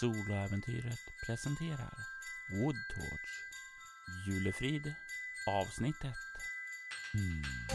Soloäventyret presenterar Woodtorch Julefrid avsnitt 1 mm.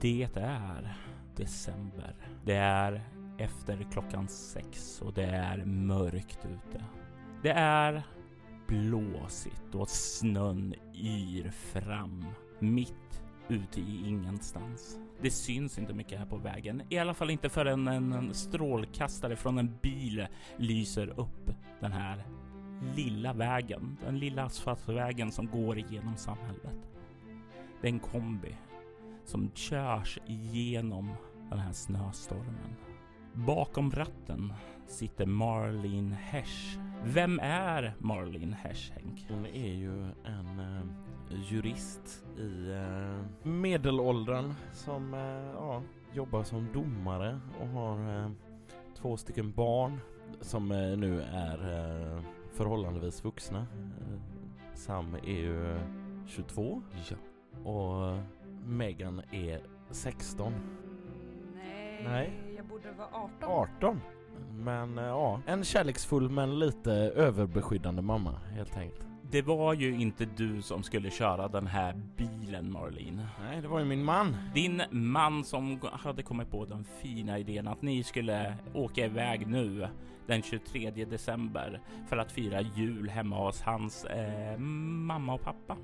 Det är december. Det är efter klockan sex och det är mörkt ute. Det är blåsigt och snön yr fram mitt ute i ingenstans. Det syns inte mycket här på vägen, i alla fall inte förrän en strålkastare från en bil lyser upp den här lilla vägen, den lilla asfaltvägen som går igenom samhället. Det är en kombi som körs igenom den här snöstormen. Bakom ratten sitter Marlene Hesch. Vem är Marlene Hesch, Henk? Hon är ju en eh, jurist i eh, medelåldern som eh, ja, jobbar som domare och har eh, två stycken barn som eh, nu är eh, förhållandevis vuxna. Sam är ju 22 Ja. och Megan är 16. Nej, Nej. jag borde vara 18. 18. Men eh, ja, en kärleksfull men lite överbeskyddande mamma helt enkelt. Det var ju inte du som skulle köra den här bilen, Marlene. Nej, det var ju min man. Din man som hade kommit på den fina idén att ni skulle åka iväg nu den 23 december för att fira jul hemma hos hans eh, mamma och pappa.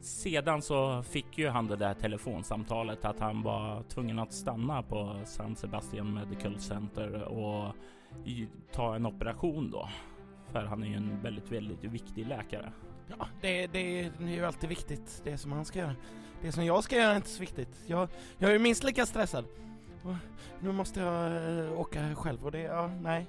Sedan så fick ju han det där telefonsamtalet att han var tvungen att stanna på San Sebastian Medical Center och ta en operation då. För han är ju en väldigt, väldigt viktig läkare. Ja, det, det, är ju alltid viktigt, det som han ska göra. Det som jag ska göra är inte så viktigt. Jag, jag är minst lika stressad. Nu måste jag eh, åka själv och det, ja, nej.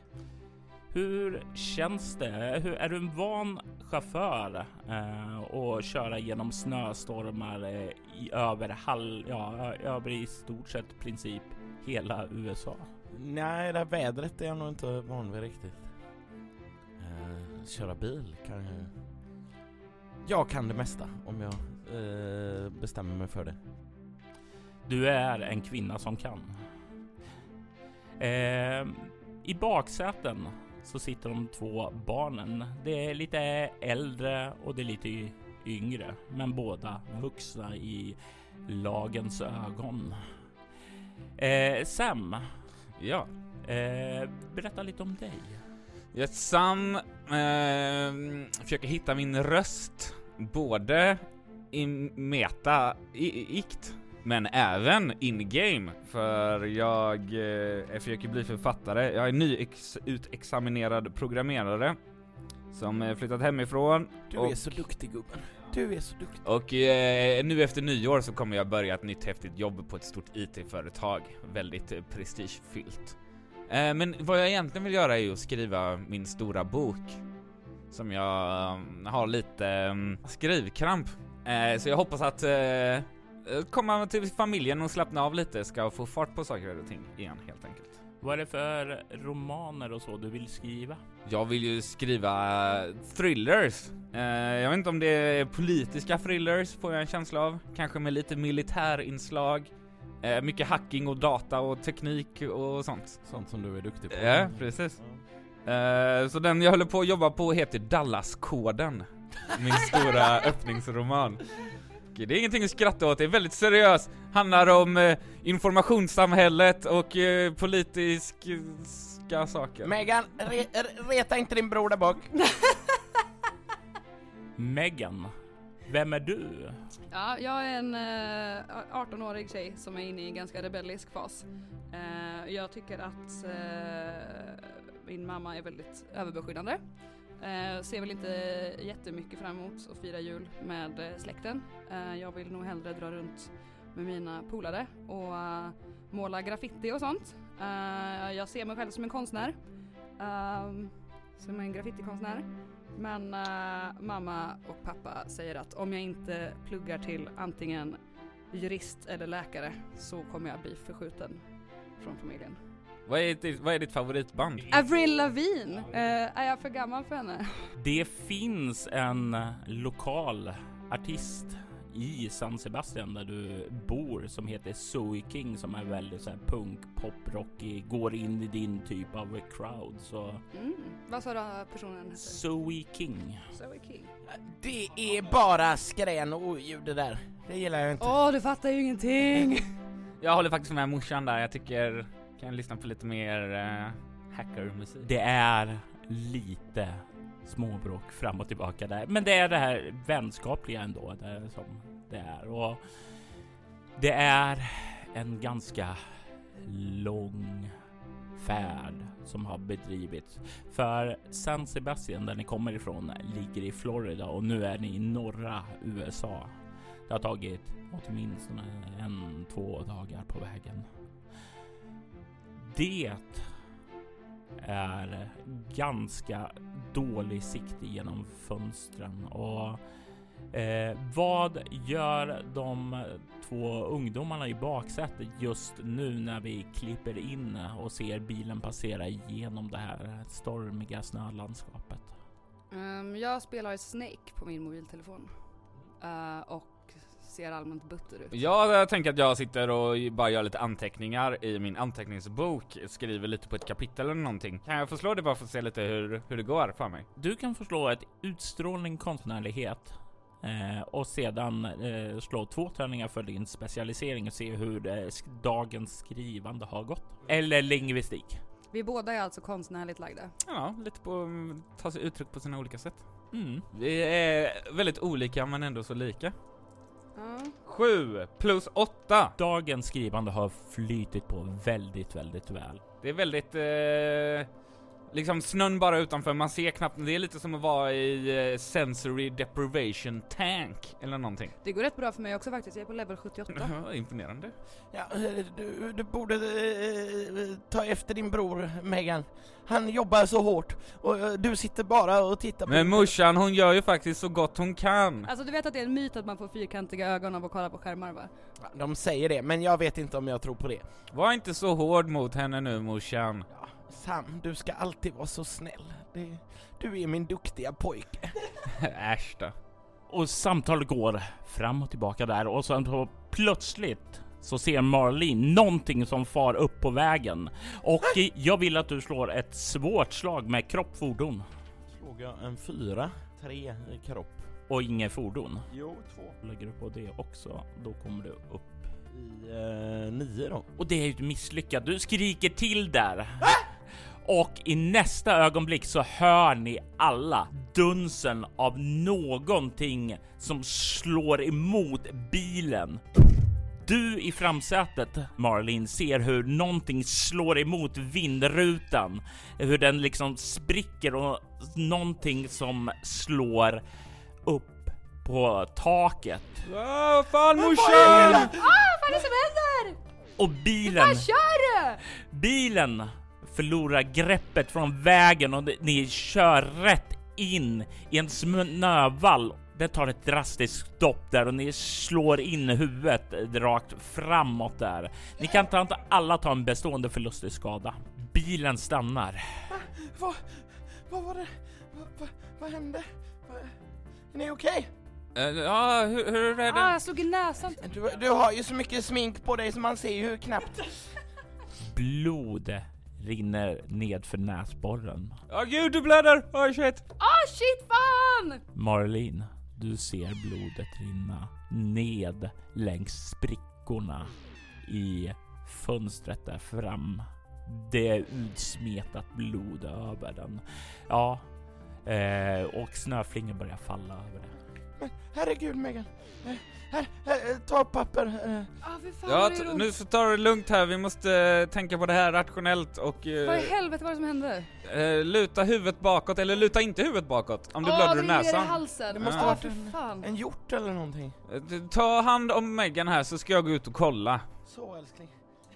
Hur känns det? Hur, är du en van chaufför eh, och köra genom snöstormar eh, i över halv, ja, över i stort sett princip hela USA? Nej, det här vädret är jag nog inte van vid riktigt. Eh, köra bil kan jag... Jag kan det mesta om jag eh, bestämmer mig för det. Du är en kvinna som kan. Eh, I baksäten så sitter de två barnen. Det är lite äldre och det är lite yngre, men båda vuxna i lagens ögon. Eh, Sam, Ja. eh, berätta lite om dig. Jag Sam eh, försöker hitta min röst både i meta i, ikt men även in-game för jag eh, försöker bli författare. Jag är nyutexaminerad programmerare som eh, flyttat hemifrån Du och, är så duktig gubben. Du är så duktig. och eh, nu efter nyår så kommer jag börja ett nytt häftigt jobb på ett stort IT-företag. Väldigt eh, prestigefyllt. Eh, men vad jag egentligen vill göra är ju att skriva min stora bok. Som jag um, har lite um, skrivkramp. Eh, så jag hoppas att eh, komma till familjen och slappna av lite ska få fart på saker och ting igen helt enkelt. Vad är det för romaner och så du vill skriva? Jag vill ju skriva eh, thrillers. Eh, jag vet inte om det är politiska thrillers får jag en känsla av. Kanske med lite militärinslag. Eh, mycket hacking och data och teknik och sånt. Sånt som du är duktig på. Ja, precis. Eh, så den jag håller på att jobba på heter Dallas-koden. Min stora öppningsroman. Och Det är ingenting att skratta åt, det är väldigt seriöst. Handlar om eh, informationssamhället och eh, politiska saker. Megan, re, re, reta inte din bror där bak. Megan, vem är du? Ja, jag är en eh, 18-årig tjej som är inne i en ganska rebellisk fas. Eh, jag tycker att eh, min mamma är väldigt överbeskyddande. Eh, ser väl inte eh, jättemycket fram emot att fira jul med eh, släkten. Eh, jag vill nog hellre dra runt med mina polare och uh, måla graffiti och sånt. Uh, jag ser mig själv som en konstnär. Uh, som en graffitikonstnär. Men mamma och pappa säger att om jag inte pluggar till antingen jurist eller läkare så kommer jag bli förskjuten från familjen. Vad är ditt, vad är ditt favoritband? Avril Lavigne, eh, är jag för gammal för henne? Det finns en lokal artist i San Sebastian där du bor som heter Zoe King som är väldigt så här punk, pop, rockig, går in i din typ av crowd. Så Mm. Vad sa du personen hette? Zoe King. Zoe King. Det är bara skrän och oljud det där. Det gillar jag inte. Åh, du fattar ju ingenting! Jag håller faktiskt med morsan där, jag tycker kan lyssna på lite mer uh, hackermusik. Det är lite småbråk fram och tillbaka där, men det är det här vänskapliga ändå det som det är och det är en ganska lång färd som har bedrivits. För San Sebastian där ni kommer ifrån ligger i Florida och nu är ni i norra USA. Det har tagit åtminstone en, två dagar på vägen. Det är ganska dålig sikt genom fönstren och eh, vad gör de två ungdomarna i baksätet just nu när vi klipper in och ser bilen passera genom det här stormiga snölandskapet? Um, jag spelar Snake på min mobiltelefon. uh, och ser allmänt butter ut. Ja, jag tänker att jag sitter och bara gör lite anteckningar i min anteckningsbok, skriver lite på ett kapitel eller någonting. Kan jag få slå det bara för att se lite hur, hur det går för mig? Du kan få slå ett utstrålning konstnärlighet eh, och sedan eh, slå två tärningar för din specialisering och se hur eh, sk- dagens skrivande har gått. Eller lingvistik. Vi båda är alltså konstnärligt lagda. Ja, lite på, ta sig uttryck på sina olika sätt. Mm. Vi är väldigt olika men ändå så lika. Ja. 7 plus 8. Dagens skrivande har flytit på väldigt, väldigt väl. Det är väldigt, eh, liksom snön bara utanför, man ser knappt, det är lite som att vara i eh, sensory deprivation tank eller någonting. Det går rätt bra för mig också faktiskt, jag är på level 78. Ja, imponerande. Ja, eh, du, du borde eh, ta efter din bror Megan. Han jobbar så hårt och eh, du sitter bara och tittar på... Men morsan hon gör ju faktiskt så gott hon kan. Alltså du vet att det är en myt att man får fyrkantiga ögon av att kolla på skärmar va? Ja, De säger det, men jag vet inte om jag tror på det. Var inte så hård mot henne nu morsan. Sam, du ska alltid vara så snäll. Det, du är min duktiga pojke. Äsch då. Och samtalet går fram och tillbaka där och sen så plötsligt så ser Marlene någonting som far upp på vägen och jag vill att du slår ett svårt slag med kropp fordon Slog jag en fyra, tre i kropp. och inget fordon. Jo, två. Lägger du på det också, då kommer du upp I eh, nio då. och det är ju ett misslyckat. Du skriker till där. Och i nästa ögonblick så hör ni alla dunsen av någonting som slår emot bilen. Du i framsätet, Marlin, ser hur någonting slår emot vindrutan. Hur den liksom spricker och någonting som slår upp på taket. Ah, vad fan morsan! Ah, vad är det som händer? Och bilen, Vad kör du? bilen förlorar greppet från vägen och ni kör rätt in i en snövall. Det tar ett drastiskt stopp där och ni slår in huvudet rakt framåt där. Ni kan ta inte alla ta en bestående förlust i skada. Bilen stannar. Vad, vad var det? Vad, vad, vad hände? Vad, är ni okej? Eh, ja, hur, hur är det? Ah, jag slog i näsan. Du, du har ju så mycket smink på dig så man ser ju knappt. Blod rinner ned för näsborren. Ja gud du blöder! Oh shit! Ah shit fan! Marlene, du ser blodet rinna ned längs sprickorna i fönstret där fram. Det är utsmetat blod över den. Ja, eh, och snöflingor börjar falla över det. Men herregud Megan, Här, här, ta papper. eh. Ah, fy fan Ja, det är nu så tar det lugnt här, vi måste eh, tänka på det här rationellt och Vad i eh, helvete var det som hände? eh, luta huvudet bakåt, eller luta inte huvudet bakåt om du Åh, blöder det ur rinner i näsan. halsen. Det måste ah, varit fy en- fan. En hjort eller någonting. Eh, Ta hand om Megan här så ska jag gå ut och kolla. Så älskling,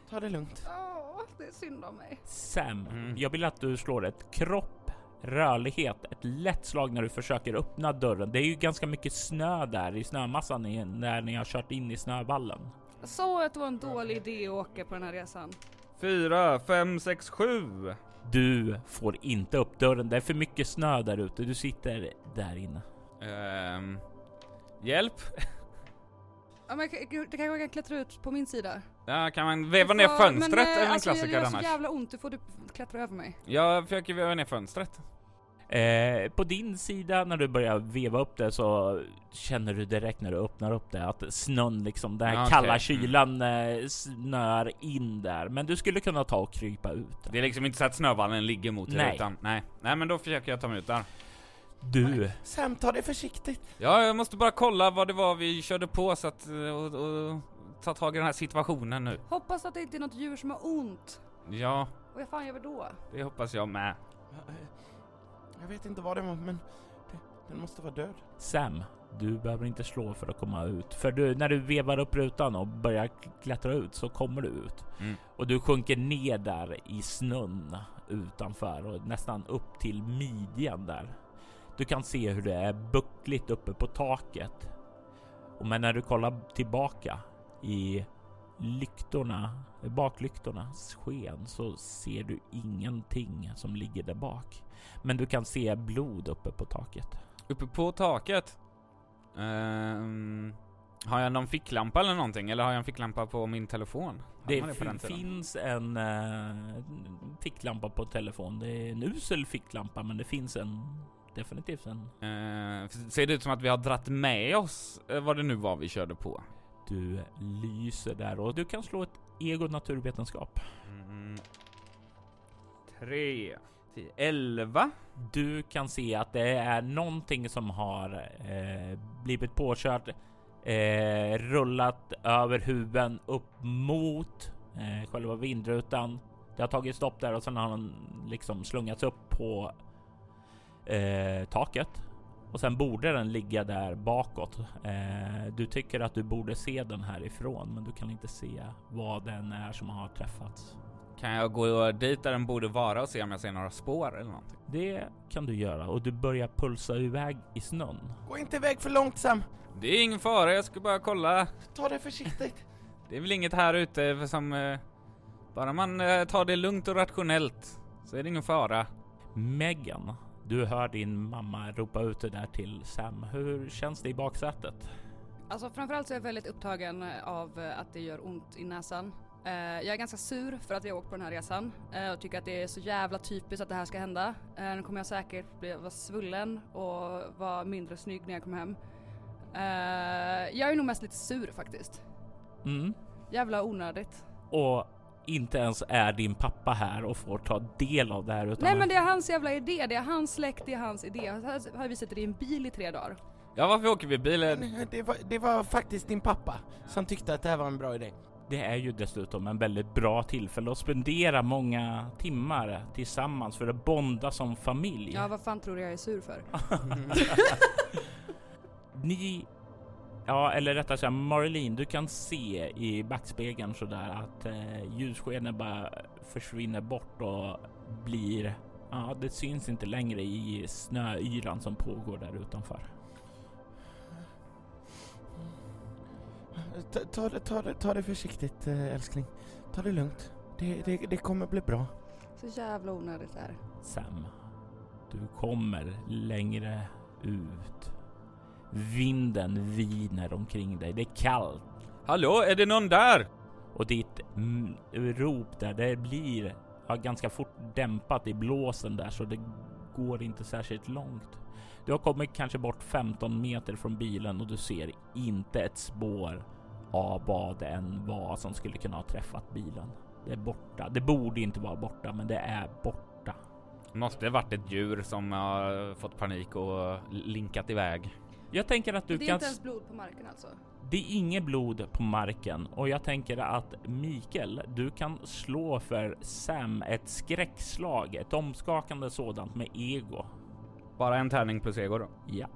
ta det lugnt. Åh, det är synd om mig. Sam, Mm. jag vill att du slår ett kropp, rörlighet, ett lätt slag när du försöker öppna dörren. Det är ju ganska mycket snö där i snömassan när ni har kört in i snövallen. Jag sa att det var en dålig idé att åka på den här resan. Fyra, fem, sex, sju. Du får inte upp dörren. Det är för mycket snö där ute. Du sitter där inne. Ehm, hjälp? Ja, men jag- jag- det kanske kan klättra ut på min sida. Ja, kan man veva ner får- fönstret? men, är en alltså, klassiker Det gör så annars. jävla ont, du får du klättra över mig. Jag försöker veva ner fönstret. Eh, på din sida när du börjar veva upp det så känner du direkt när du öppnar upp det att snön liksom, den här okej. kalla Mm. kylan eh, snör in där. Men du skulle kunna ta och krypa ut. Det är liksom inte så att snövallen ligger mot Nej. utan, nej. Nej men då försöker jag ta mig ut där. Du, Sam, ta det försiktigt. Ja, jag måste bara kolla vad det var vi körde på så att, eh, och, och ta tag i den här situationen nu. Hoppas att det inte är något djur som har ont. Ja, Och vad fan gör vi då? det hoppas jag med. Eh, Jag vet inte vad det var, men det, den måste vara död. Sam, du behöver inte slå för att komma ut. För du, när du vevar upp rutan och börjar klättra ut så kommer du ut. Mm. Och du sjunker ner där i snön utanför och nästan upp till midjan där. Du kan se hur det är buckligt uppe på taket. Och men när du kollar tillbaka i lyktorna, baklyktornas sken så ser du ingenting som ligger där bak. Men du kan se blod uppe på taket. Uppe på taket. Ehm, har jag någon ficklampa eller någonting? Eller har jag en ficklampa på min telefon? Hade Det tiden? finns en uh, ficklampa på telefon. Det är en usel ficklampa, men det finns en definitivt en. Eh, ser det ut som att vi har dratt med oss eh, vad det nu var vi körde på? Du lyser där och du kan slå ett ego naturvetenskap. Mm. Tre, tio, elva. Du kan se att det är någonting som har eh, blivit påkört, eh, rullat över huven upp mot eh, själva vindrutan. Det har tagit stopp där och sen har den liksom slungats upp på eh, taket och sen borde den ligga där bakåt. Eh, du tycker att du borde se den härifrån, men du kan inte se vad den är som har träffats. Kan jag gå dit där den borde vara och se om jag ser några spår eller någonting? Det kan du göra och du börjar pulsa iväg i snön. Gå inte iväg för långt Sam. Det är ingen fara, jag ska bara kolla. Ta det försiktigt. Det är väl inget här ute som... Eh, bara man eh, tar det lugnt och rationellt så är det ingen fara. Megan, du hör din mamma ropa ut det där till Sam. Hur känns det i baksätet? Alltså framförallt så är jag väldigt upptagen av eh, att det gör ont i näsan. Eh, jag är ganska sur för att jag åkt på den här resan eh, och tycker att det är så jävla typiskt att det här ska hända. Nu kommer jag säkert bli, vara svullen och vara mindre snygg när jag kommer hem. Jag är nog mest lite sur faktiskt. Mm. Jävla onödigt. Och inte ens är din pappa här och får ta del av det här utan Nej men det är hans jävla idé, det är hans släkt, det är hans idé. Här har vi suttit i en bil i tre dagar. Ja, varför åker vi bil? Men Det var, det var faktiskt din pappa som tyckte att det här var en bra idé. det är ju dessutom en väldigt bra tillfälle att spendera många timmar tillsammans för att bonda som familj. Ja vad fan tror du jag är sur för? Ni, ja eller rättare sagt Marlene, du kan se i backspegeln sådär att eh, ljusskenet bara försvinner bort och blir, ja det syns inte längre i snöyran som pågår där utanför. Ta, ta, det- ta, det- ta det försiktigt eh, älskling. Ta det lugnt. Det, det, det kommer bli bra. Så jävla onödigt det här. Sam, du kommer längre ut. Vinden viner omkring dig. Det är kallt Hallå, är det någon där? och ditt mm, rop där, det blir ja, ganska fort dämpat i blåsen där så det går inte särskilt långt. Du har kommit kanske bort 15 meter från bilen och du ser inte ett spår av vad det än var som skulle kunna ha träffat bilen. Det är borta. Det borde inte vara borta, men det är borta. Måste varit ett djur som har fått panik och linkat iväg. Jag tänker att du det är kan... inte ens blod på marken alltså? Det är inget blod på marken och jag tänker att Mikael, du kan slå för Sam ett skräckslag, ett omskakande sådant med ego. Bara en tärning plus ego då. Ja.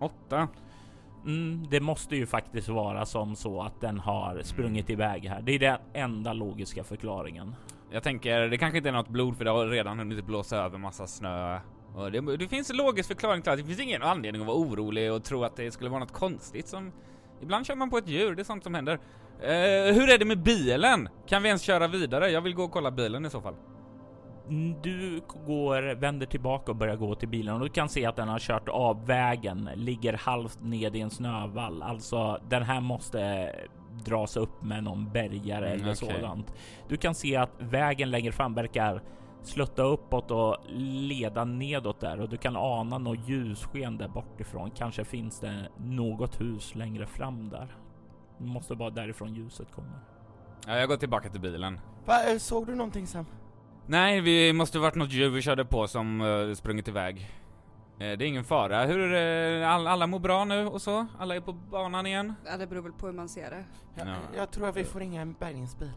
Åtta. Mm, det måste ju faktiskt vara som så att den har sprungit iväg här. Det är den enda logiska förklaringen. Jag tänker, det kanske inte är något blod för det har redan hunnit blåsa över massa snö. Och det, det finns en logisk förklaring till att det finns ingen anledning att vara orolig och tro att det skulle vara något konstigt som... Ibland kör man på ett djur, det är sånt som händer. Eh, hur är det med bilen? Kan vi ens köra vidare? Jag vill gå och kolla bilen i så fall. Mm, Du går, vänder tillbaka och börjar gå till bilen och du kan se att den har kört av vägen, ligger halvt ned i en snövall. Alltså, den här måste dras upp med någon bärgare Mm, eller okej. sådant. Du kan se att vägen längre fram verkar slutta uppåt och leda nedåt där och du kan ana något ljussken där bortifrån. Kanske finns det något hus längre fram där. Det måste vara därifrån ljuset kommer. Ja, jag går tillbaka till bilen. Va, eh, såg du någonting Sam? Nej, vi måste varit något djur vi körde på som uh, sprungit iväg. Eh, det är ingen fara. Hur är det? All, alla mår bra nu och så? Alla är på banan igen? Ja, det beror väl på hur man ser det. Jag, Ja. jag tror att vi får ringa en bärgningsbil.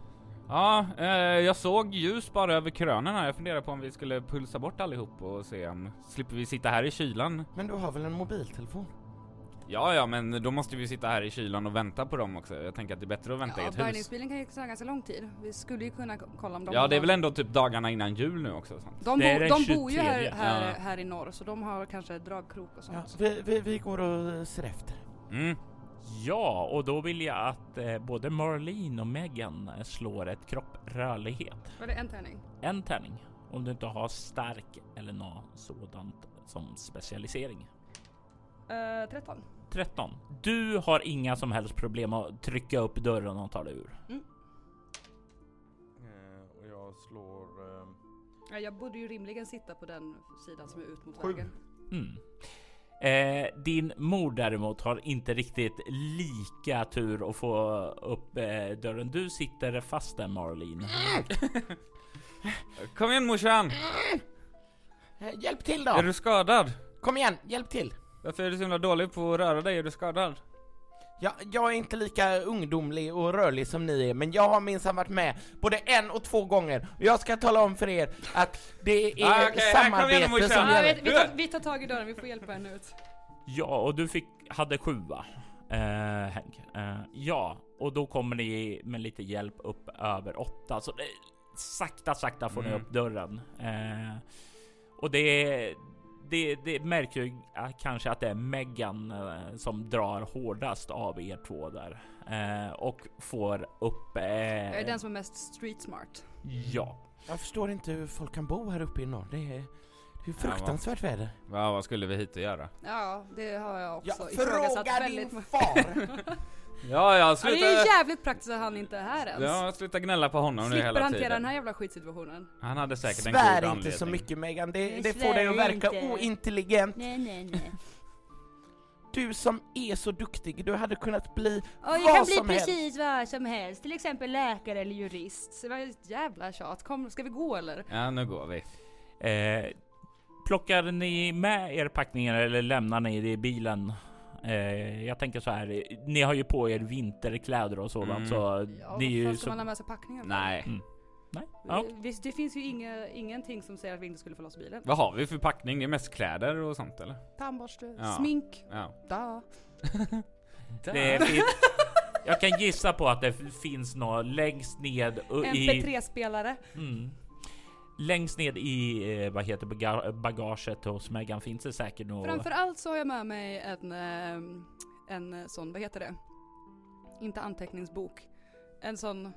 Ja, eh, jag såg ljus bara över krönen här. Jag funderar på om vi skulle pulsa bort allihop och se om... Slipper vi sitta här i kylan? Men du har väl en mobiltelefon? Ja, ja, men då måste vi sitta här i kylan och vänta på dem också. Jag tänker att det är bättre att vänta i Ja, ett hus. bärgningsbilen kan ju ta ganska lång tid. Vi skulle ju kunna ko- kolla om de Ja, det är väl ändå typ dagarna innan jul nu också? Sant? De, bo, de bor ju här, 23. här, Ja. här i norr, så de har kanske dragkrok och Ja, sånt. vi, vi, vi går och ser efter. Mm. Ja, och då vill jag att eh, både Marlene och Megan eh, slår ett kropprörlighet. Var det en tärning? En tärning om du inte har stark eller något sådant som specialisering. Uh, 13. 13. Du har inga som helst problem att trycka upp dörren och ta dig ur. Eh, och jag slår... Eh, Ja, jag borde ju rimligen sitta på den sidan som är ut mot Sju. vägen. Mm. Eh, din mor däremot har inte riktigt lika tur att få upp eh, dörren. Du sitter fast där Marlene. Kom igen morsan! eh, hjälp till Är då! du skadad? Kom igen, hjälp till! Varför är du så himla dålig på att röra dig? Är du skadad? Ja, jag är inte lika ungdomlig och rörlig som ni är, men jag har minsann varit med både en och två gånger. Och jag ska tala om för er att det är Ah, igen, samarbete morsan. som Ja, gäller. vi, vi, tar, vi tar tag i dörren, vi får hjälpa henne ut. Ja, och du fick, hade sjua, eh, Henk. Eh, ja, och då kommer ni med lite hjälp upp över åtta. Så det, sakta, sakta får ni Mm. upp dörren. Eh, och det, det, det märker ju att- kanske att det är Megan eh, som drar hårdast av er två där. Eh, och får upp... Eh, Jag är den som är mest street smart. Ja. Jag förstår inte hur folk kan bo här uppe i norr. Det är, det är ju fruktansvärt väder. Va, vad skulle vi hit och göra? Ja, det har jag också Jag ifrågasatt väldigt din mycket. far! Ja, ja, Ja, det sluta... är ju jävligt praktiskt att han inte är här ens. Ja, sluta gnälla på honom nu Slipper hela hantera tiden. den här jävla skitsituationen. Han hade säkert en Svär god inte anledning. så mycket Megan, det, Jag det får svär dig att verka inte. ointelligent. Nej, nej, nej. Du som är så duktig, du hade kunnat bli jag vad kan bli som helst. precis vad som helst, till exempel läkare eller jurist. Så det var ett jävla tjat. Kom, ska vi gå eller? Ja, nu går vi. Eh, plockar ni med er packningar eller lämnar ni det i bilen? Eh, jag tänker så här, ni har ju på er vinterkläder och sådant Mm. så Ja, det är ju ska så... man ha med sig packningar? Nej. Mm. Nej? Ja. Det, visst, det finns ju inga, ingenting som säger att vi inte skulle få loss bilen. Vad har vi för packning? Det är mest kläder och sånt eller? Tandborste, Ja. smink, Ja. da. Det finns, jag kan gissa på att det finns något längst ned i... MP3-spelare. Mm. Längst ned i eh, vad heter baga- bagaget hos Megan finns det säkert något... Framförallt så har jag med mig en, ehm, en eh, sån, vad heter det? Inte anteckningsbok. En sån...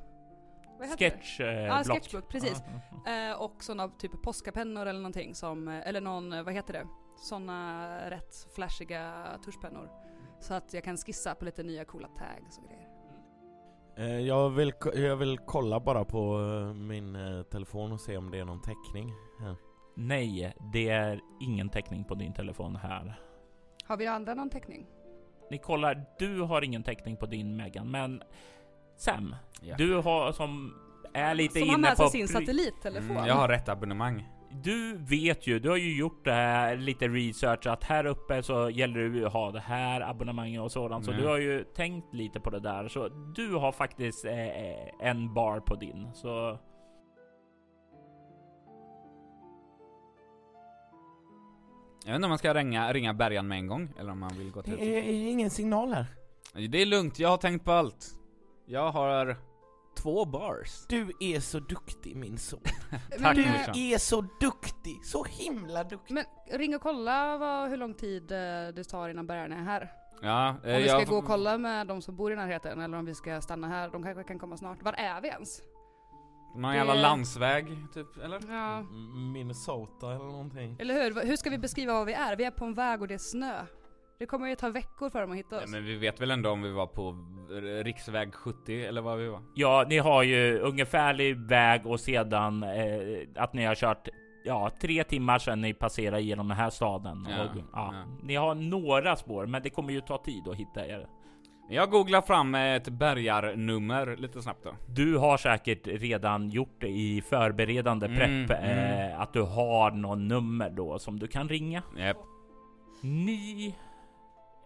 Vad heter det? Sketch, eh, Ja, block. sketchbook, precis. Eh, och såna typ påskapennor eller någonting som, eh, eller någon, eh, vad heter det? Såna rätt flashiga tuschpennor. Så att jag kan skissa på lite nya coola tags och grejer. Eh, Jag vill, jag vill kolla bara på eh, min eh, telefon och se om det är någon täckning. här. Nej, det är ingen täckning på din telefon här. Har vi andra någon täckning? Ni kollar, du har ingen täckning på din Megan, men Sam, Ja. du har som är lite Som har inne med på... sig sin satellittelefon. Mm, jag har rätt abonnemang. Du vet ju, du har ju gjort det här lite research att här uppe så gäller det ju att ha det här abonnemanget och sådant. Så Mm. du har ju tänkt lite på det där. Så du har faktiskt eh, en bar på din. Så Jag vet inte om man ska ringa, ringa bärgaren med en gång, eller om man vill gå till... Det är, är ingen signal här. Det är lugnt, jag har tänkt på allt. Jag har två bars. Du är så duktig min son. Tack, morsan. eh, är så duktig, så himla duktig. men ring och kolla vad, hur lång tid eh, det tar innan bärgaren är här. Ja, eh, Om vi ska jag... gå och kolla med de som bor i närheten eller om vi ska stanna här. De kanske kan komma snart. Var är vi ens? Någon jävla Det- landsväg, typ, eller? Ja. Minnesota eller någonting. Eller hur? Hur ska vi beskriva vad vi är? Vi är på en väg och det är snö. Det kommer ju ta veckor för dem att hitta Nej, oss. men vi vet väl ändå om vi var på riksväg 70, eller vad vi var? ja, ni har ju ungefärlig väg och sedan eh, att ni har kört Ja, tre timmar sedan ni passerade genom den här staden. Ja, och, ja, ja. Ni har några spår, men det kommer ju ta tid att hitta er. Jag googlar fram ett bärgarnummer lite snabbt då. Du har säkert redan gjort det i förberedande Mm, prepp, mm. eh, att du har någon nummer då som du kan ringa. Japp. Ni,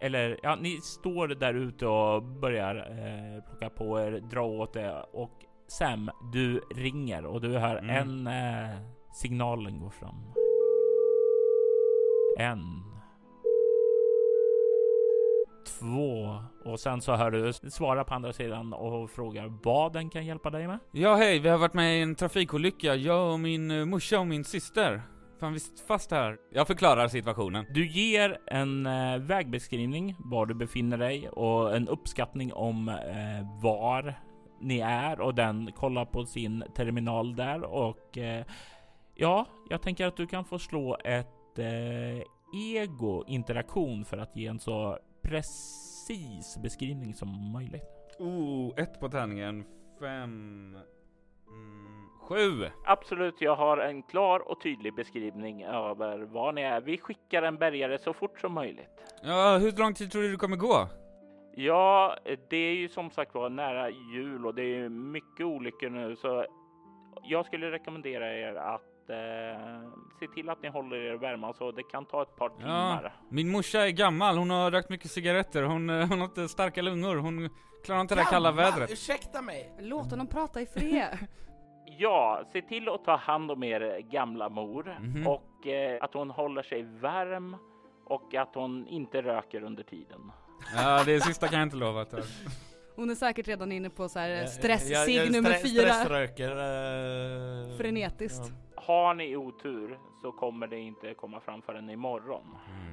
eller ja, ni står där ute och börjar eh, plocka på er, dra åt det och Sam, du ringer och du hör Mm. en eh, signalen gå fram. En. Två. Och sen så hör du svara på andra sidan och frågar vad den kan hjälpa dig med. Ja hej, vi har varit med i en trafikolycka, jag och min uh, morsa och min syster. Fan vi sitter fast här. Jag förklarar situationen. Du ger en eh, vägbeskrivning var du befinner dig och en uppskattning om eh, var ni är och den kollar på sin terminal där och eh, ja, jag tänker att du kan få slå ett eh, ego interaktion för att ge en så precis beskrivning som möjligt. Oh, ett på tärningen, fem... Mm, sju! Absolut, jag har en klar och tydlig beskrivning över var ni är. Vi skickar en bärgare så fort som möjligt. Ja, hur lång tid tror du det kommer gå? Ja, det är ju som sagt var nära jul och det är mycket olyckor nu så jag skulle rekommendera er att eh, se till att ni håller er varma så det kan ta ett par timmar. Min morsa är gammal, hon har rökt mycket cigaretter, hon, eh, hon har inte starka lungor, hon klarar inte det där kalla vädret. Ursäkta mig. Låt honom prata i fred. Ja, se till att ta hand om er gamla mor Mhm. och eh, att hon håller sig varm och att hon inte röker under tiden. Ja, det sista kan jag inte lova tyvärr. Hon är säkert redan inne på så här Jag- stress-sig jag- jag nummer stre- fyra. Stressröker. eh, Frenetiskt. ja. Har ni otur så kommer det inte komma fram förrän imorgon. Mm.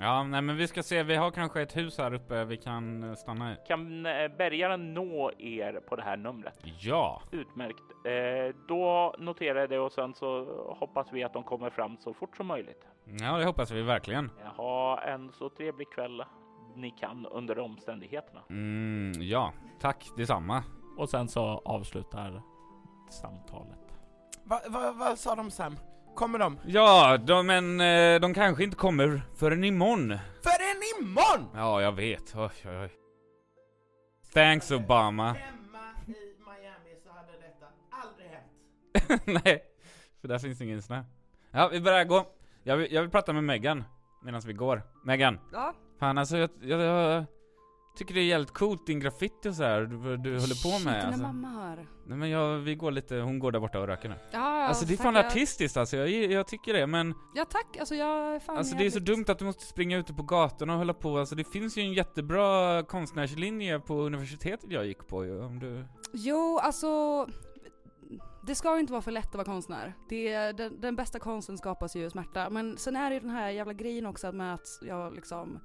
Ja, nej men vi ska se, vi har kanske ett hus här uppe vi kan eh, stanna i. Kan eh, bärgaren nå er på det här numret? Ja! Utmärkt. Eh, då noterar jag det och sen så hoppas vi att de kommer fram så fort som möjligt. Ja, det hoppas vi verkligen. Ha en så trevlig kväll ni kan under omständigheterna. Mm, ja, tack detsamma. Och sen så avslutar samtalet. Va, va, vad sa de Sam? Kommer de? Ja, de, men eh, de kanske inte kommer förrän imorgon. För en imorgon! Ja, jag vet. Oj, oj, oj. Thanks Obama. Hemma i Miami så hade detta aldrig hänt. Nej, för där finns ingen snö. Ja, vi börjar gå. Jag vill, jag vill prata med Megan medan vi går. Megan, Ja, fan alltså jag, jag, jag tycker det är jävligt coolt din graffiti och så här, du, du håller på shit, med. när Alltså. mamma hör. Nej men jag, vi går lite, hon går där borta och röker nu. Ja, Alltså det är fan artistiskt alltså, jag, jag tycker det men Ja tack, alltså jag är fan Alltså det är så dumt att du måste springa ute på gatorna och hålla på, alltså det finns ju en jättebra konstnärslinje på universitetet jag gick på ju, om du... Jo, alltså det ska ju inte vara för lätt att vara konstnär. Det är, den, den bästa konsten skapas ju ur smärta. Men sen är det ju den här jävla grejen också med att jag liksom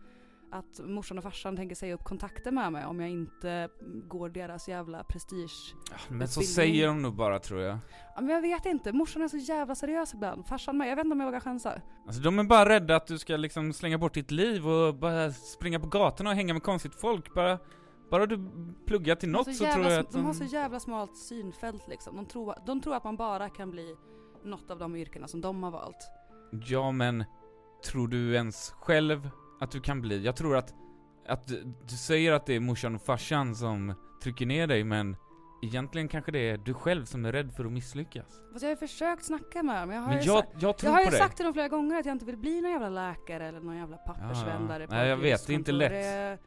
att morsan och farsan tänker säga upp kontakter med mig om jag inte går deras jävla prestige. Men så säger de nog bara tror jag. Ja, men jag vet inte, morsan är så jävla seriös ibland. Farsan med, jag vet inte om jag vågar chansa. Alltså de är bara rädda att du ska liksom slänga bort ditt liv och bara springa på gatorna och hänga med konstigt folk. Bara, bara du pluggar till De något så så tror jag att de har så jävla smalt synfält liksom. De tror, de tror att man bara kan bli något av de yrkena som de har valt. Ja men, tror du ens själv att du kan bli? Jag tror att, att du, du säger att det är morsan och farsan som trycker ner dig men egentligen kanske det är du själv som är rädd för att misslyckas. Fast jag har ju försökt snacka med dem. Jag har Men ju jag, jag tror jag har på ju sagt till dem flera gånger att jag inte vill bli någon jävla läkare eller någon jävla pappersvändare på Nej, jag vet, det är inte lätt. Det-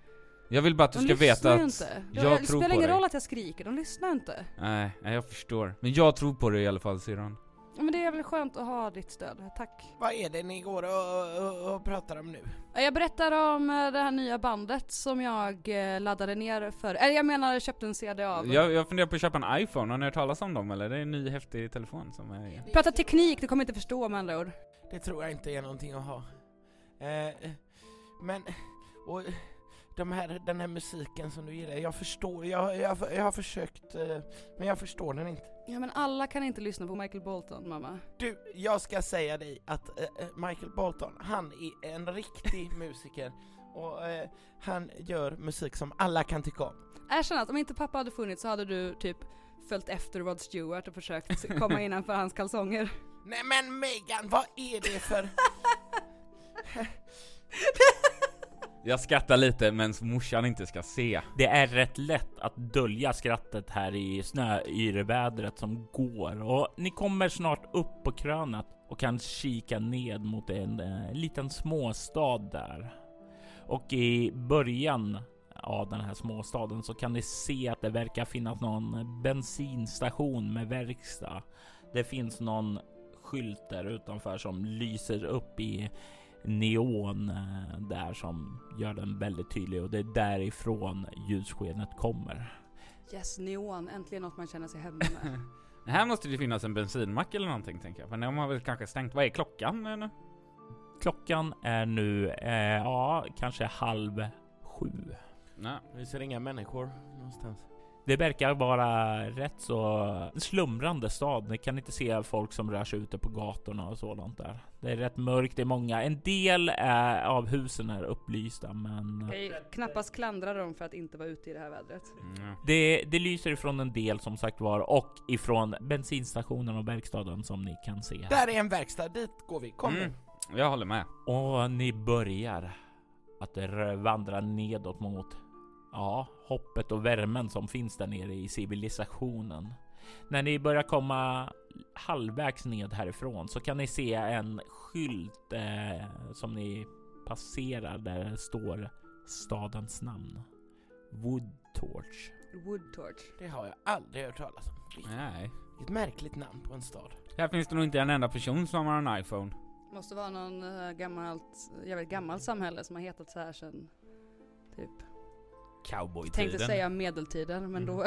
Jag vill bara att du de ska veta att inte. jag det tror spelar på ingen dig. roll att jag skriker, de lyssnar inte. Nej, nej, jag förstår. Men jag tror på dig i alla fall syrran. Ja, Men det är väl skönt att ha ditt stöd, tack. Vad är det ni går och, och, och pratar om nu? Jag berättar om eh, det här nya bandet som jag eh, laddade ner för, eller jag menar köpte en CD av. Jag, jag funderar på att köpa en iPhone, har ni hört talas om dem eller? Det är en ny häftig telefon som är... Prata teknik, du kommer inte förstå med andra ord. Det tror jag inte är någonting att ha. Eh, men, och de här, den här musiken som du gillar, jag förstår, jag, jag, jag har försökt, eh, men jag förstår den inte. Ja men alla kan inte lyssna på Michael Bolton mamma. Du, jag ska säga dig att eh, Michael Bolton, han är en riktig musiker och eh, han gör musik som alla kan tycka om. Erkänn att om inte pappa hade funnits så hade du typ följt efter Rod Stewart och försökt komma innanför hans kalsonger. Nej men Megan, vad är det för... Jag skrattar lite men morsan inte ska se. Det är rätt lätt att dölja skrattet här i snöyrvädret som går och ni kommer snart upp på krönet och kan kika ned mot en eh, liten småstad där. Och i början av den här småstaden så kan ni se att det verkar finnas någon bensinstation med verkstad. Det finns någon skylt där utanför som lyser upp i neon eh, där som gör den väldigt tydlig och det är därifrån ljusskenet kommer. Yes, neon, äntligen något man känner sig hemma med. Här måste det finnas en bensinmack eller någonting tänker jag. För de har väl kanske stängt. Vad är klockan nu? Klockan är nu, eh, ja, kanske halv sju. Nej. Vi ser inga människor någonstans. Det verkar vara rätt så slumrande stad. Ni kan inte se folk som rör sig ute på gatorna och sådant där. Det är rätt mörkt. Det är många. En del är, av husen är upplysta, men Jag kan knappast klandra dem för att inte vara ute i det här vädret. Mm. det, det lyser ifrån en del som sagt var och ifrån bensinstationen och verkstaden som ni kan se. här. Där är en verkstad, dit går vi. Kom Mm. nu. Jag håller med. Och ni börjar att vandra nedåt mot ja, hoppet och värmen som finns där nere i civilisationen. När ni börjar komma halvvägs ned härifrån så kan ni se en skylt eh, som ni passerar där det står stadens namn. Woodtorch. Wood torch. Det har jag aldrig hört talas om. Vilket- Nej. Vilket märkligt namn på en stad. Här finns det nog inte en enda person som har en iPhone. Måste vara någon uh, gammalt, jävligt gammalt samhälle som har hetat så här sen typ. Cowboytiden. Tänkte säga medeltiden men då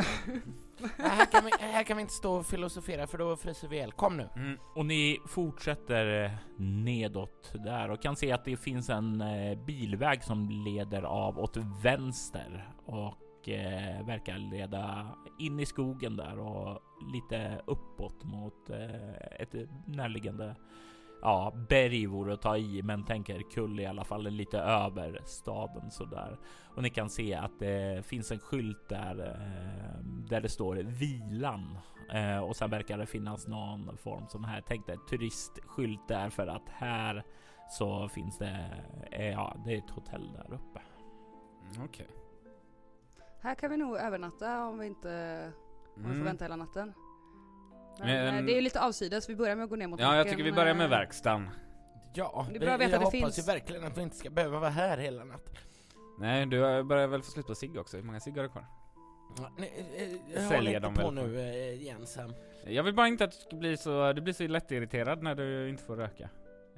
Nej, här, kan vi, här kan vi inte stå och filosofera för då fryser vi ihjäl. Kom nu. Mm. Och ni fortsätter eh, nedåt där och kan se att det finns en eh, bilväg som leder av åt vänster och eh, verkar leda in i skogen där och lite uppåt mot eh, ett närliggande Ja, berg vore att ta i, men tänker kull i alla fall lite över staden sådär. Och ni kan se att det finns en skylt där eh, där det står vilan Eh, och sen verkar det finnas någon form som här tänkte turistskylt där för att här så finns det. Eh, ja, det är ett hotell där uppe. Mm, Okej. här kan vi nog övernatta om vi inte om vi får Mm. vänta hela natten. Men, Men- eh, det är ju lite avsides, vi börjar med att gå ner mot Ja, jag tycker vi börjar med eh, verkstaden. Ja, Det är bra att veta jag att det hoppas finns. ju verkligen att vi inte ska behöva vara här hela natten. Nej, du börjar väl få slut på cigg också? Hur många cigg har du kvar? Ja, nej, eh, Håll Säljer inte dem på väl nu eh. Jag vill bara inte att du ska bli så, du blir så lättirriterad när du inte får röka.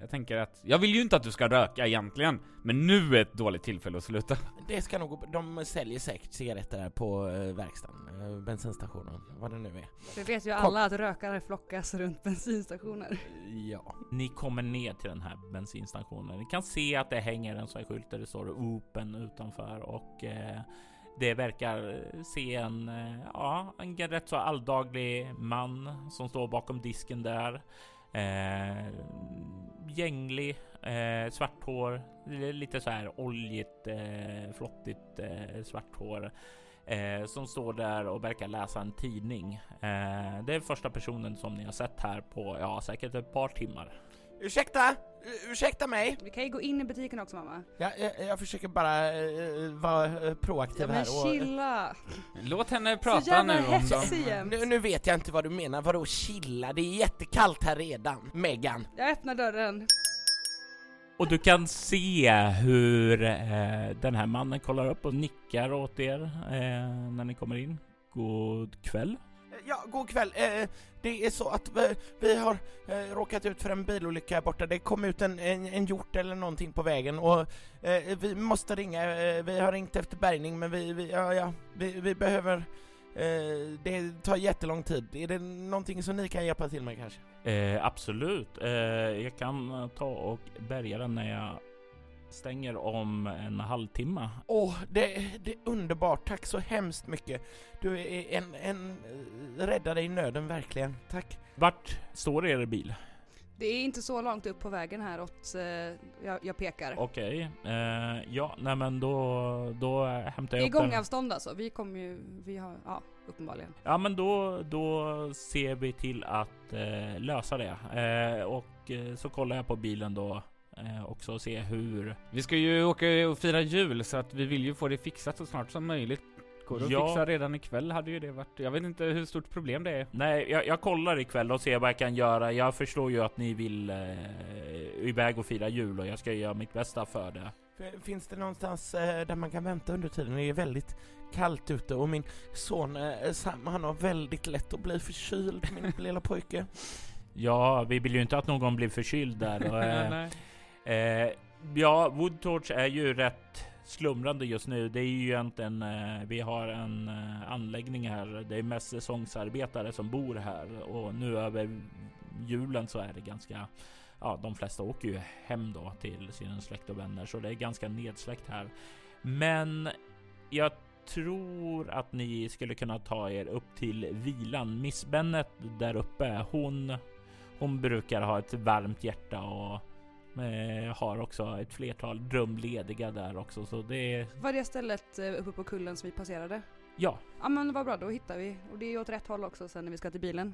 Jag tänker att, jag vill ju inte att du ska röka egentligen, men nu är ett dåligt tillfälle att sluta. Det ska nog gå De säljer säkert cigaretter här på eh, verkstaden, eh, bensinstationen, vad det nu är. Vi vet ju Kom. alla att rökare flockas runt bensinstationer. Ja. Ni kommer ner till den här bensinstationen. Ni kan se att det hänger en sån här skylt där det står Open utanför och eh, det verkar se en, ja, en rätt så alldaglig man som står bakom disken där. Eh, gänglig, eh, svart hår, lite så här oljigt, eh, flottigt eh, svart hår. Eh, som står där och verkar läsa en tidning. Eh, det är första personen som ni har sett här på, ja säkert ett par timmar. Ursäkta? Ursäkta mig? Vi kan ju gå in i butiken också mamma. Jag, jag, jag försöker bara eh, vara eh, proaktiv Ja, men här och... chilla! Låt henne Så prata jävla nu om dem. hetsig jämt. Nu, nu vet jag inte vad du menar, vadå chilla? Det är jättekallt här redan, Megan. Jag öppnar dörren. Och du kan se hur eh, den här mannen kollar upp och nickar åt er eh, när ni kommer in. God kväll. Eh, ja, god kväll. Eh, det är så att vi, vi har eh, råkat ut för en bilolycka här borta. Det kom ut en, en, en hjort eller någonting på vägen och eh, vi måste ringa. Eh, vi har ringt efter bärgning men vi, vi, ja, ja, vi, vi behöver... Eh, det tar jättelång tid. Är det någonting som ni kan hjälpa till med kanske? Eh, absolut. Eh, jag kan ta och bärga den när jag stänger om en halvtimme. Åh, det, det är underbart. Tack så hemskt mycket. Du är en, en eh, räddare i nöden, verkligen. Tack. Vart står er bil? Det är inte så långt upp på vägen här åt, eh, jag, jag pekar. Okej, eh, ja, nej men då, då hämtar Det jag är upp den. gångavstånd alltså, vi kommer ju, vi har, ja uppenbarligen. Ja men då, då ser vi till att eh, lösa det. Eh, och eh, så kollar jag på bilen då eh, också och ser hur... Vi ska ju åka och fira jul så att vi vill ju få det fixat så snart som möjligt. Går det att Ja. fixa redan ikväll hade ju det varit. Jag vet inte hur stort problem det är. Nej, jag, jag kollar ikväll och ser vad jag kan göra. Jag förstår ju att ni vill eh, iväg och fira jul och jag ska göra mitt bästa för det. Finns det någonstans eh, där man kan vänta under tiden? Det är väldigt kallt ute och min son eh, Sam, han har väldigt lätt att bli förkyld, min lilla pojke. Ja, vi vill ju inte att någon blir förkyld där. Och, eh, Nej. Eh, ja, Woodtorch är ju rätt slumrande just nu. Det är ju egentligen, eh, vi har en eh, anläggning här. Det är mest säsongsarbetare som bor här och nu över julen så är det ganska Ja, de flesta åker ju hem då till sina släkt och vänner så det är ganska nedsläckt här. Men jag tror att ni skulle kunna ta er upp till vilan. Miss Bennet där uppe, hon hon brukar ha ett varmt hjärta och Eh, har också ett flertal rum lediga där också så det är Var det stället eh, uppe på kullen som vi passerade? ja. Ja men vad bra, då hittar vi. Och det är åt rätt håll också sen när vi ska till bilen.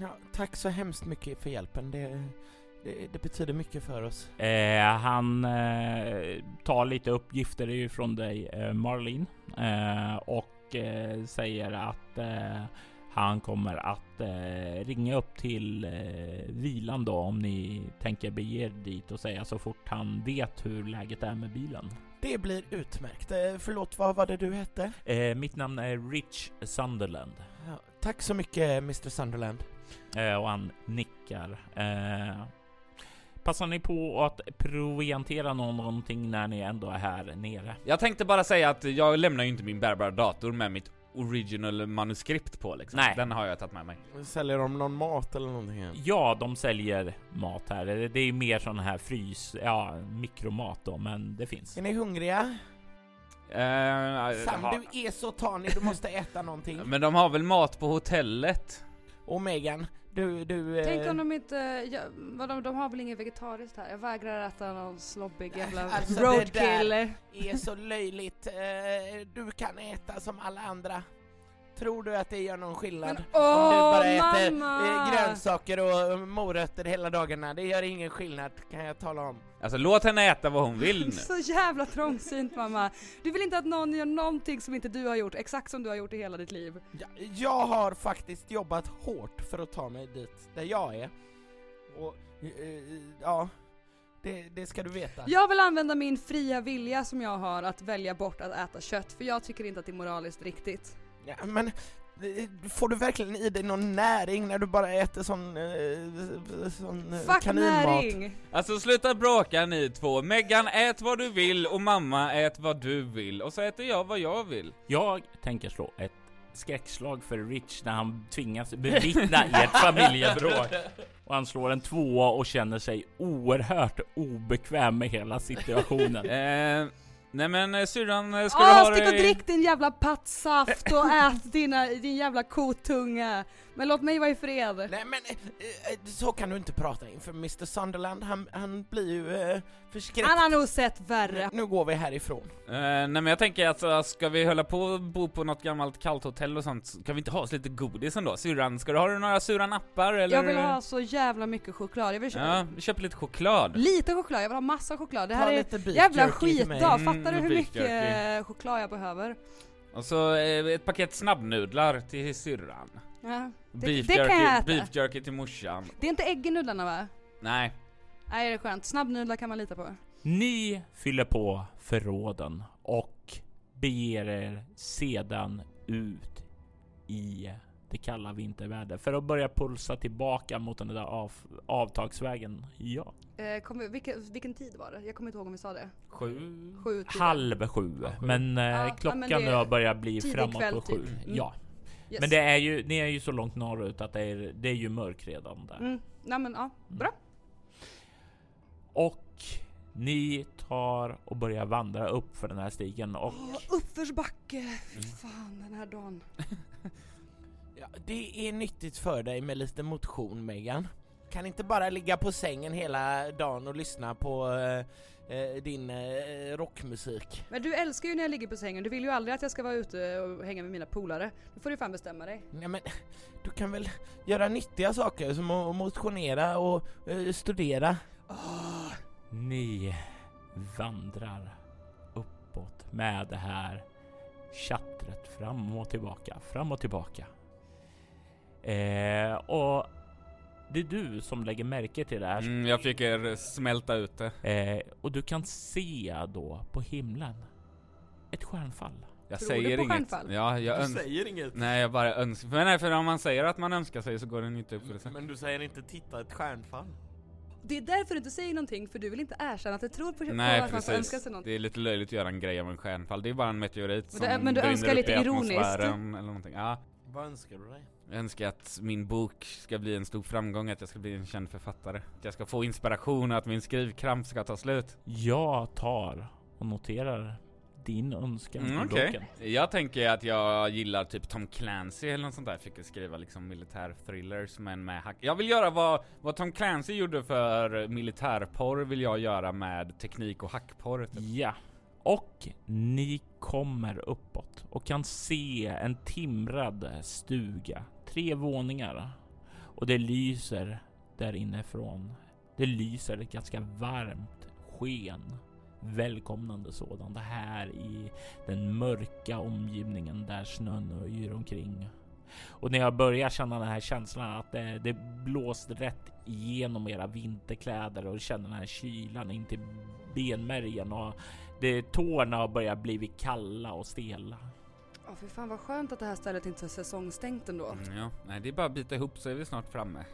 Ja, tack så hemskt mycket för hjälpen. Det, det, det betyder mycket för oss. Eh, han eh, tar lite uppgifter ifrån dig eh, Marlene eh, och eh, säger att eh, han kommer att eh, ringa upp till eh, vilan då om ni tänker bege er dit och säga så fort han vet hur läget är med bilen. Det blir utmärkt. Eh, förlåt, vad var det du hette? Eh, mitt namn är Rich Sunderland. Ja, tack så mycket Mr Sunderland. Eh, och han nickar. Eh, passar ni på att proviantera någonting när ni ändå är här nere? Jag tänkte bara säga att jag lämnar ju inte min bärbara dator med mitt original manuskript på liksom. Nej. Den har jag tagit med mig. Säljer de någon mat eller någonting? Ja, de säljer mat här. Det är mer sån här frys, ja, mikromat då, men det finns. Är ni hungriga? Eh, Sam, ha- du är så tanig, du måste äta någonting. Men de har väl mat på hotellet? Och Megan, du, du... eh, Tänk om de inte, ja, vad de, de har väl inget vegetariskt här? Jag vägrar äta någon slobbig jävla Alltså, det roadkill. är så löjligt. Eh, Du kan äta som alla andra. Tror du att det gör någon skillnad? Men Om du bara äter mamma! eh, grönsaker och morötter hela dagarna, det gör ingen skillnad kan jag tala om. Alltså låt henne äta vad hon vill nu. Så jävla trångsynt mamma. Du vill inte att någon gör någonting som inte du har gjort, exakt som du har gjort i hela ditt liv. Jag, jag har faktiskt jobbat hårt för att ta mig dit där jag är. Och eh, ja, det, det ska du veta. Jag vill använda min fria vilja som jag har att välja bort att äta kött, för jag tycker inte att det är moraliskt riktigt. Ja, men eh, får du verkligen i dig någon näring när du bara äter sån, eh, sån eh, Fuck kaninmat? näring! Alltså sluta bråka ni två. Megan, ät vad du vill och mamma, ät vad du vill. Och så äter jag vad jag vill. Jag tänker slå ett skräckslag för Rich när han tvingas bevittna ert familjebråk. Och han slår en tvåa och känner sig oerhört obekväm med hela situationen. Nej men eh, syrran, eh, ska du Åh, ha stick och drick din jävla pattsaft och ät dina, din jävla kotunga. Men låt mig vara i fred. Nej men eh, eh, så kan du inte prata inför Mr Sunderland, han, han blir ju eh, förskräckt. Han har nog sett värre. Nu går vi härifrån. Eh, nej men jag tänker att så ska vi hålla på och bo på något gammalt kallt hotell och sånt, så kan vi inte ha oss lite godis ändå? Syrran, ska du ha några sura nappar eller? Jag vill ha så jävla mycket choklad. Jag vill köpa Ja, vi köper lite choklad. lite choklad, jag vill ha massa choklad. Det Ta här är lite beef jävla skitdag. Mm, Fattar du hur beef mycket jerky. choklad jag behöver? Och så ett paket snabbnudlar till syrran. Ja. Beef, det kan jerky, jag äta. beef jerky till morsan. Det är inte ägg i nudlarna va? Nej. Nej det är skönt. Snabbnudlar kan man lita på. Ni fyller på förråden och beger er sedan ut i det kalla vintervädret för att börja pulsa tillbaka mot den där av, avtagsvägen. Ja, Eh, kommer, vilken, vilken tid var det? Jag kommer inte ihåg om vi sa det. Sju? Sju, halv sju. Men eh, Ja, klockan men nu har börjat bli framåt på sju. typ. Mm. Ja, Yes. men det är ju, ni är ju så långt norrut att det är, det är ju mörk redan där. Mm. Nej men ja, bra. Och ni tar och börjar vandra upp för den här stigen och Åh, uppförsbacke. Fy fan den här dagen. Ja, det är nyttigt för dig med lite motion Megan. Kan inte bara ligga på sängen hela dagen och lyssna på eh, eh, din eh, rockmusik. Men du älskar ju när jag ligger på sängen. Du vill ju aldrig att jag ska vara ute och hänga med mina polare. Nu får du fan bestämma dig. Nej men, du kan väl göra nyttiga saker som att motionera och eh, studera. Ni vandrar uppåt med det här chattret fram och tillbaka, fram och tillbaka. Eh, och det är du som lägger märke till det här. Mm, jag fick er smälta ut det. Eh, och du kan se då på himlen ett stjärnfall. Jag Tror du säger på inget. stjärnfall? Ja, jag önskar... säger inget. Nej, jag bara önskar. Men nej, för om man säger att man önskar sig så går den inte upp för det. Men du säger inte titta ett stjärnfall. Det är därför du inte säger någonting, för du vill inte erkänna att du tror på, Nej, på att man får önska precis. sig något. Det är lite löjligt att göra en grej av en stjärnfall. Det är bara en meteorit Men som det- men du brinner önskar upp lite i ironiskt. atmosfären Eller någonting. Ja. Vad önskar du dig? Jag önskar att min bok ska bli en stor framgång, att jag ska bli en känd författare. Att jag ska få inspiration och att min skrivkramp ska ta slut. Jag tar och noterar din önskan Mm, i Okej. boken. Jag tänker att jag gillar typ Tom Clancy eller något sånt där. Fick skriva liksom militärthrillers men med hack. Jag vill göra vad, vad Tom Clancy gjorde för militärporr vill jag göra med teknik och hackporr. Typ. Ja, och ni kommer uppåt och kan se en timrad stuga. Tre våningar. Och det lyser där inifrån. Det lyser ett ganska varmt sken. Välkomnande sådant här i den mörka omgivningen där snön yr omkring. Och när jag börjar känna den här känslan att det, det blåst rätt igenom era vinterkläder och känner den här kylan in till benmärgen och det, tårna har börjat blivit kalla och stela. Åh fy fan vad skönt att det här stället inte är säsongstängt ändå. Mm, ja, nej det är bara att bita ihop så är vi snart framme.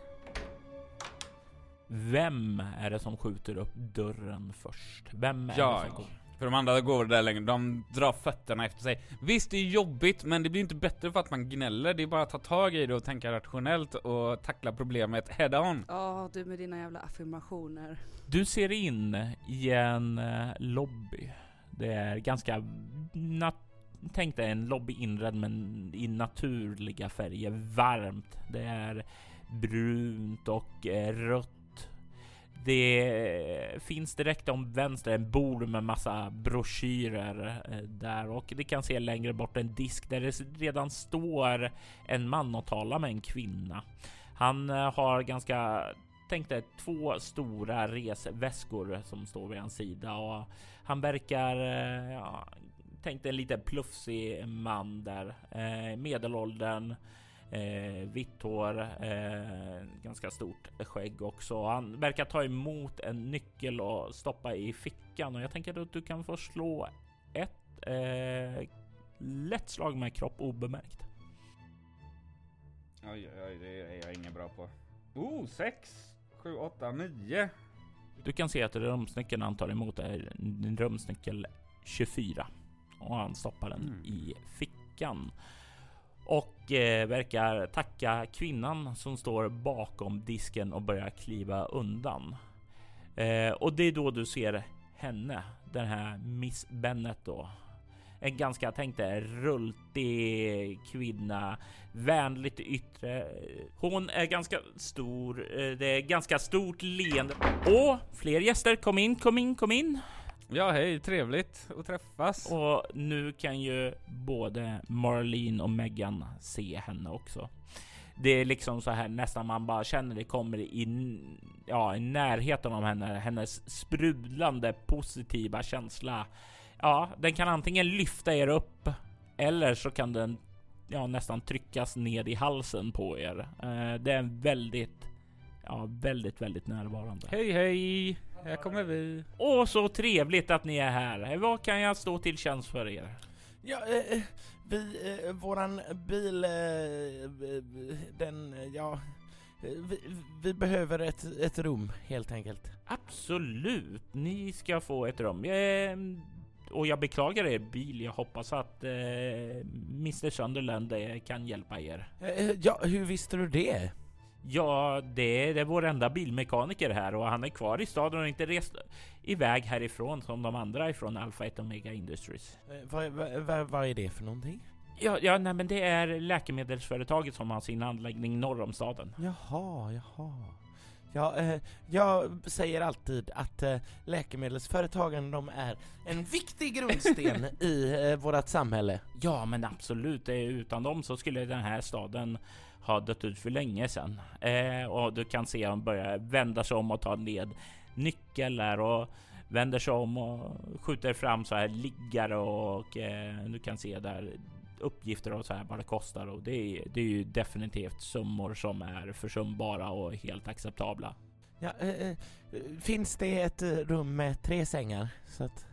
Vem är det som skjuter upp dörren först? Vem är Jag. det som går? För de andra går där längre, de drar fötterna efter sig. Visst, det är jobbigt, men det blir inte bättre för att man gnäller. Det är bara att ta tag i det och tänka rationellt och tackla problemet head on. Ja, du med dina jävla affirmationer. Du ser in i en eh, lobby. Det är ganska nat- Tänk dig en lobby inredd men i naturliga färger. Varmt. Det är brunt och eh, rött. Det finns direkt om vänster en bord med massa broschyrer eh, där. Och det kan se längre bort en disk där det redan står en man och talar med en kvinna. Han eh, har ganska tänkte två stora resväskor som står vid hans sida. Och han verkar, eh, ja, tänkte en lite plufsig man där, eh, medelåldern, eh, vitt hår, eh, ganska stort skägg också. Han verkar ta emot en nyckel och stoppa i fickan och jag tänker att du kan få slå ett eh, lätt slag med kropp obemärkt. Oj, oj, det är jag ingen bra på. Oh, sex, sju, åtta, nio. Du kan se att rumsnyckeln han tar emot är rumsnyckel 24 och han stoppar den Mm. i fickan och eh, verkar tacka kvinnan som står bakom disken och börjar kliva undan. Eh, och det är då du ser henne, den här Miss Bennet då. En ganska, tänkte rultig kvinna, vänligt yttre. Hon är ganska stor, eh, det är ganska stort leende. Åh! fler gäster, kom in, kom in, kom in. Ja, hej, trevligt att träffas. Och nu kan ju både Marlene och Megan se henne också. Det är liksom så här nästan man bara känner det kommer in ja, i närheten av henne. Hennes sprudlande positiva känsla. Ja, den kan antingen lyfta er upp eller så kan den ja, nästan tryckas ned i halsen på er. Eh, det är en väldigt, ja, väldigt, väldigt närvarande. Hej, hej! Här kommer vi. Åh, så trevligt att ni är här. Vad kan jag stå till tjänst för er? Ja, eh, eh, vi, eh, våran bil, eh, den, ja, eh, vi, vi behöver ett, ett rum helt enkelt. Absolut, ni ska få ett rum. Eh, och jag beklagar er bil. Jag hoppas att eh, Mr Sunderland eh, kan hjälpa er. Eh, ja, hur visste du det? Ja, det, det är vår enda bilmekaniker här och han är kvar i staden och inte rest iväg härifrån som de andra ifrån Alpha 1 Omega Industries. Eh, vad, vad, vad är det för någonting? Ja, ja, nej, men det är läkemedelsföretaget som har sin anläggning norr om staden. Jaha, jaha. Ja, eh, jag säger alltid att eh, läkemedelsföretagen de är en viktig grundsten i eh, vårt samhälle. Ja, men absolut. Utan dem så skulle den här staden har dött ut för länge sedan. Eh, och du kan se honom börjar vända sig om och ta ned nycklar och vänder sig om och skjuter fram så här liggare och eh, du kan se där uppgifter och så här vad det kostar och det är, det är ju definitivt summor som är försumbara och helt acceptabla. Ja, äh, finns det ett rum med tre sängar så att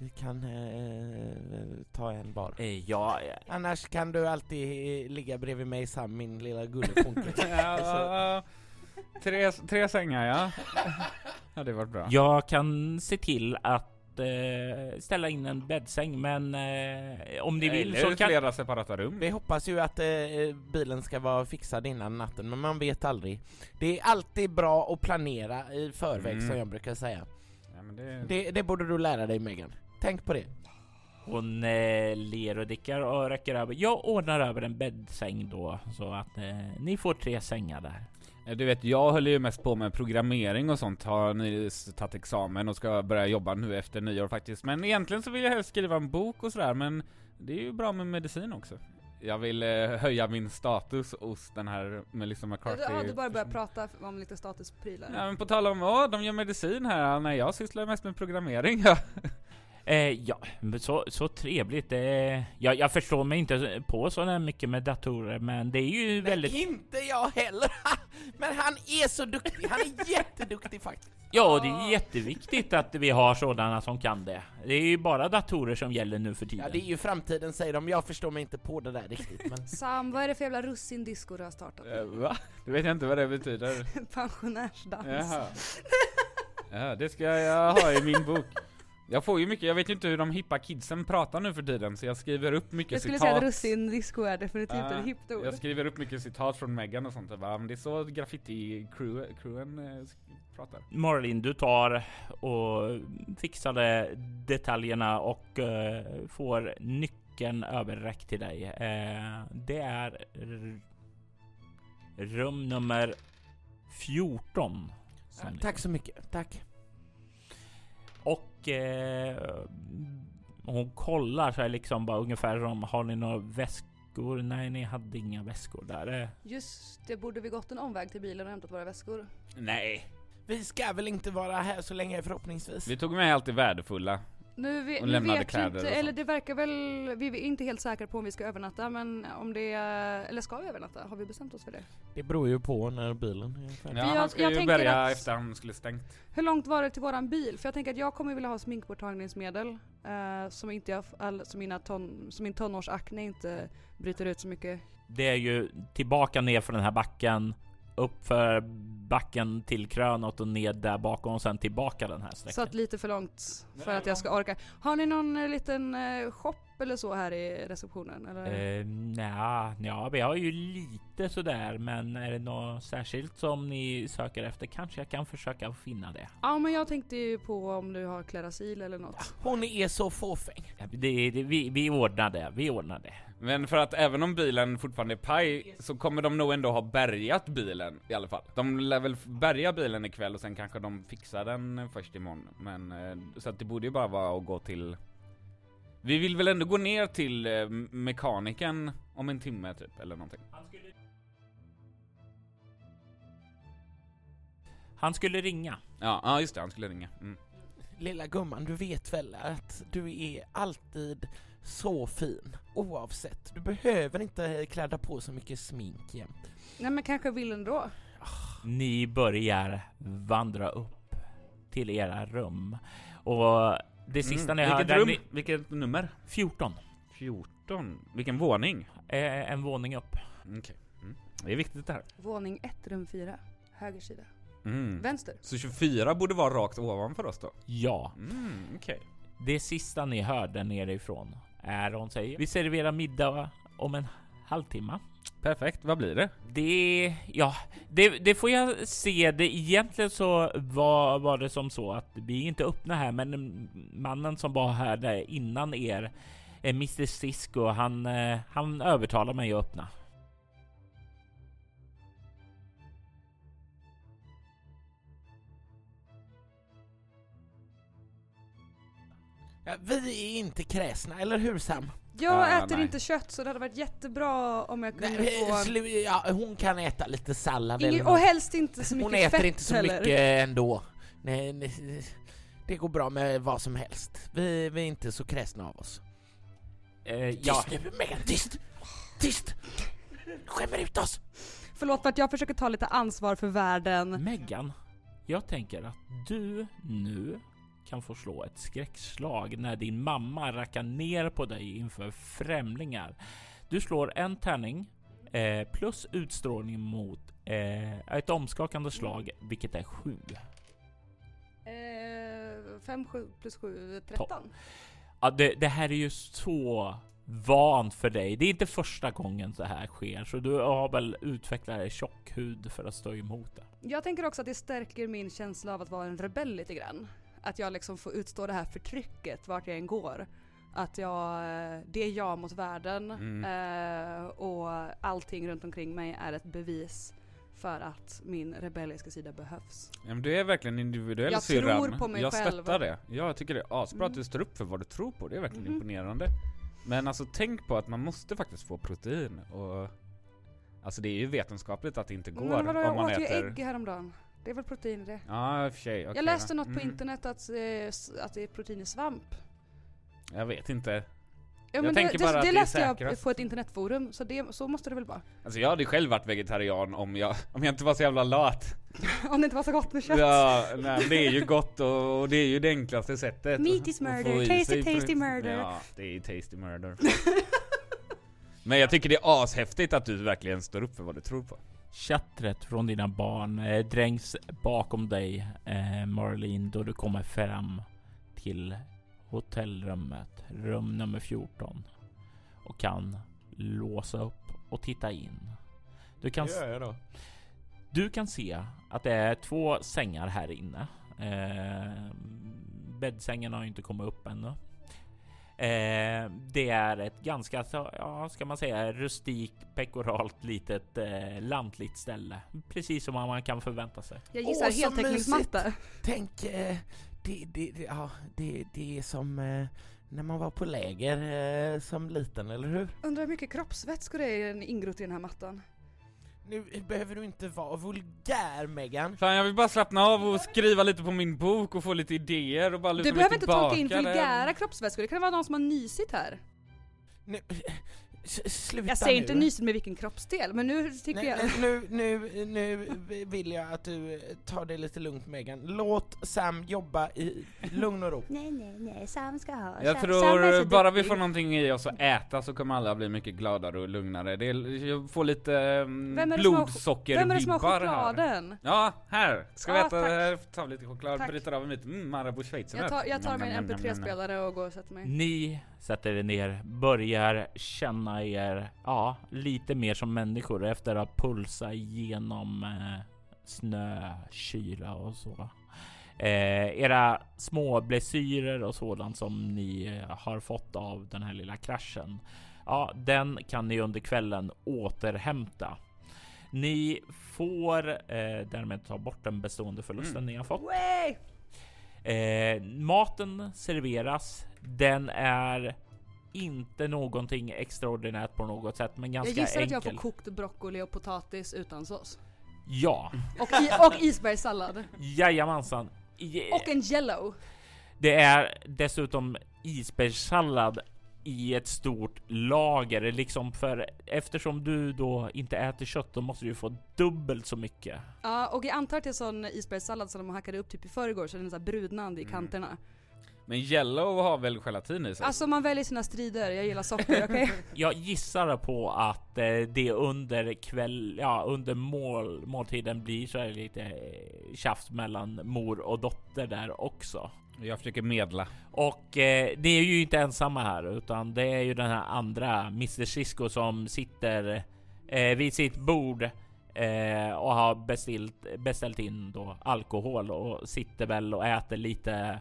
vi kan eh, ta en var? Eh, ja, eh, Annars kan du alltid eh, ligga bredvid mig Sam, min lilla gullepunke. Ja, tre, tre sängar, ja. Ja, det var bra. jag kan se till att eh, ställa in en bäddsäng, men eh, om ni vill så kan... flera separata rum. Vi hoppas ju att eh, bilen ska vara fixad innan natten, men man vet aldrig. Det är alltid bra att planera i förväg Mm. som jag brukar säga. Ja, men det... Det, det borde du lära dig Megan. Tänk på det. Hon eh, ler och dickar och räcker över. Jag ordnar över en bäddsäng då så att eh, ni får tre sängar där. Ja, Du vet, jag höll ju mest på med programmering och sånt, har nyss tagit examen och ska börja jobba nu efter nyår faktiskt. Men egentligen så vill jag helst skriva en bok och sådär, men det är ju bra med medicin också. Jag vill eh, höja min status hos den här Melissa McCarthy. Ja, du bara börjar prata om lite statusprylar. Ja men på tal om, åh, de gör medicin här, nej jag sysslar mest med programmering. Ja. Eh, ja, så, så trevligt. Eh, jag, jag förstår mig inte på så där mycket med datorer, men det är ju väldigt... Nej, inte jag heller! Men han är så duktig, han är jätteduktig faktiskt. Ja, det är jätteviktigt att vi har sådana som kan det. Det är ju bara datorer som gäller nu för tiden. Ja, det är ju framtiden säger de, jag förstår mig inte på det där riktigt men... Sam, vad är det för jävla russindisco du har startat? Eh, va? Du vet jag inte vad det betyder. Pensionärsdans. Jaha. Ja, det ska jag ha i min bok. Jag får ju mycket, jag vet ju inte hur de hippa kidsen pratar nu för tiden, så jag skriver upp mycket Jag skulle citat. säga att russindisco är definitivt Ja, ett hippt ord. Jag skriver upp mycket citat från Megan och sånt, bara, men det är så graffiti-crewen eh, sk- pratar. Marlin, du tar och fixade detaljerna och eh, får nyckeln överräckt till dig. Eh, det är rum nummer 14. som ni- Tack så mycket, tack. Och eh, hon kollar så här liksom bara ungefär om har ni några väskor? Nej, ni hade inga väskor där. Eh, Just det, borde vi gått en omväg till bilen och hämtat våra väskor? nej, Vi ska väl inte vara här så länge förhoppningsvis? Vi tog med allt det värdefulla. Nu, vi, Och nu vet vi kläder inte, och eller det verkar väl, vi är inte helt säkra på om vi ska övernatta men om det, eller ska vi övernatta? Har vi bestämt oss för det? Det beror ju på när bilen är färdig. Ja, jag- han ska jag ju tänker börja att- efter han skulle stängt. Hur långt var det till våran bil? För jag tänker att jag kommer vilja ha sminkborttagningsmedel eh, som, inte jag, all, som, mina ton, som min tonårsakne inte bryter ut så mycket. det är ju tillbaka ner från den här backen upp för backen till krönet och ned där bakom och sen tillbaka den här Så sträckan. att lite för långt för att jag ska orka. Har ni någon eh, liten eh, shop eller så här i receptionen? Eller? Eh, nja, ja, vi har ju lite sådär, men är det något särskilt som ni söker efter kanske jag kan försöka finna det. Ja men jag tänkte ju på om du har klerasil eller något. Hon är så fåfäng. Ja, Det, det, vi, vi ordnar det, vi ordnar det. Men för att även om bilen fortfarande är paj så kommer de nog ändå ha bärgat bilen i alla fall. De lär väl bärga bilen ikväll och sen kanske de fixar den först imorgon. Men eh, så att det borde ju bara vara att gå till Vi vill väl ändå gå ner till eh, mekaniken om en timme typ eller någonting. Han skulle ringa. Ja, ja just det, han skulle ringa. Mm. Lilla gumman, du vet väl att du är alltid så fin oavsett. Du behöver inte kläda på så mycket smink jämt. Nej men kanske vill ändå. Ni börjar vandra upp till era rum och det sista ni hör... Vilket rum? Ni, Vilket nummer? 14. 14? Vilken våning? Eh, en våning upp. Okej. Mm. Det är viktigt det här. Våning 1, rum 4. Höger sida. Mm. Vänster. Så 24 borde vara rakt ovanför oss då? Ja, Mm, okej. det sista ni hör där nerifrån är hon säger vi serverar middag om en halvtimme. Perfekt, vad blir det? Det, ja, det, det får jag se. Det, egentligen så var, var det som så att vi är inte öppna här, men mannen som var här innan er, eh, Mr Cisco, han, eh, han övertalar mig att öppna. Ja, vi är inte kräsna, eller hur Sam? Jag Ah, äter nej. inte kött så det hade varit jättebra om jag kunde Nej, få... slu- ja, hon kan äta lite sallad Ingen, och helst inte så mycket Hon äter fett inte så heller. mycket ändå. Nej, nej, det går bra med vad som helst. Vi, vi är inte så kräsna av oss. Eh, ja, Tyst nu Megan, tyst! Tyst! Skämmer ut oss! Förlåt för att jag försöker ta lite ansvar för världen. Meggan, jag tänker att du nu kan få slå ett skräckslag när din mamma rackar ner på dig inför främlingar. Du slår en tärning eh, plus utstrålning mot eh, ett omskakande slag, vilket är sju. 5 7 plus 7, 13. Ja, det, det här är ju så vant för dig. Det är inte första gången så här sker, så du har väl utvecklat tjock hud för att stå emot det. Jag tänker också att det stärker min känsla av att vara en rebell lite grann. Att jag liksom får utstå det här förtrycket vart jag än går. Att jag, eh, det är jag mot världen Mm. eh, och allting runt omkring mig är ett bevis för att min rebelliska sida behövs. Ja, men du är verkligen individuell Jag syrran. tror på mig Jag själv. stöttar det. Ja, jag tycker det är asbra att Mm. du står upp för vad du tror på. Det är verkligen Mhm. imponerande. Men alltså tänk på att man måste faktiskt få protein och... Alltså det är ju vetenskapligt att det inte går Men vadå, om jag man åt ju äter... ägg häromdagen. Det är väl protein det? Ja, i och för sig. okej jag läste något på Mm. internet att, eh, att det är protein i svamp. Jag vet inte. Ja, Jag men det, tänker det, bara att det det är läste jag på ett internetforum, så det, så måste det väl vara. Alltså jag hade själv varit vegetarian om jag, om jag inte var så jävla lat. Om det inte var så gott med kött. Ja, nej, det är ju gott och, och det är ju det enklaste sättet. Meat is murder, tasty, tasty murder. Ja, det är ju tasty murder. Men jag tycker det är ashäftigt att du verkligen står upp för vad du tror på. Chattret från dina barn eh, drängs bakom dig, eh, Marlene, då du kommer fram till hotellrummet, rum nummer 14 och kan låsa upp och titta in. Du kan, du kan se att det är två sängar här inne. Eh, bäddsängen har ju inte kommit upp ännu. Eh, det är ett ganska, ja, ska man säga, rustikt, pekoralt, litet eh, lantligt ställe. Precis som man kan förvänta sig. Jag gissar så heltäckningsmatta. Tänk, eh, det, det, det, ja, det, det är som eh, när man var på läger eh, som liten, eller hur? Undrar hur mycket kroppsvätskor det är ingrott i den här mattan. Nu behöver du inte vara vulgär Megan. Fan jag vill bara slappna av och skriva lite på min bok och få lite idéer och bara luta Du behöver inte tolka in vulgära kroppsvätskor, det kan vara någon som har nysit här. Nu, S- sluta Jag säger nu. inte nysen med vilken kroppsdel, men nu tycker Nej, jag... nej, nu, nu, nu vill jag att du eh, tar det lite lugnt Megan. Låt Sam jobba i lugn och ro. Nej, nej, nej, Sam ska ha. Jag Sam, Sam tror så bara vi får någonting i oss att äta så kommer alla bli mycket gladare och lugnare. Det är, jag får lite um, Vem är det som har- blodsockervibbar Vem är det som har här. chokladen? Ja, här! Ska vi Ja, äta, här, ta lite choklad, Tack. bryter av en bit mm, Marabou schweizeröt. Jag tar, jag tar min nam, nam, nam, nam. MP3-spelare och går och sätter mig. Ni sätter er ner, börjar känna er, ja, lite mer som människor efter att pulsa igenom eh, snö, kyla och så. Eh, era små blessyrer och sådant som ni eh, har fått av den här lilla kraschen. Ja, den kan ni under kvällen återhämta. Ni får eh, därmed ta bort den bestående förlusten Mm. ni har fått. Eh, maten serveras. Den är inte någonting extraordinärt på något sätt, men Jag ganska gissar att jag enkel. får kokt broccoli och potatis utan sås. Ja, Och, i, och isbergssallad. jajamensan. I- Och en jello. Det är dessutom isbergssallad i ett stort lager, liksom för eftersom du då inte äter kött, då måste du få dubbelt så mycket. Ja, och jag antar att det är sån isbergssallad som de hackade upp typ i förrgår så den är så brudnande i Mm. Men yellow har väl gelatin i sig? Alltså man väljer sina strider, jag gillar socker, okej? Jag gissar på att eh, det under kväll, ja under mål, måltiden blir så här lite eh, tjafs mellan mor och dotter där också. Jag försöker medla. Och eh, det är ju inte ensamma här utan det är ju den här andra Mr Cisco som sitter eh, vid sitt bord eh, och har beställt, beställt in då alkohol och sitter väl och äter lite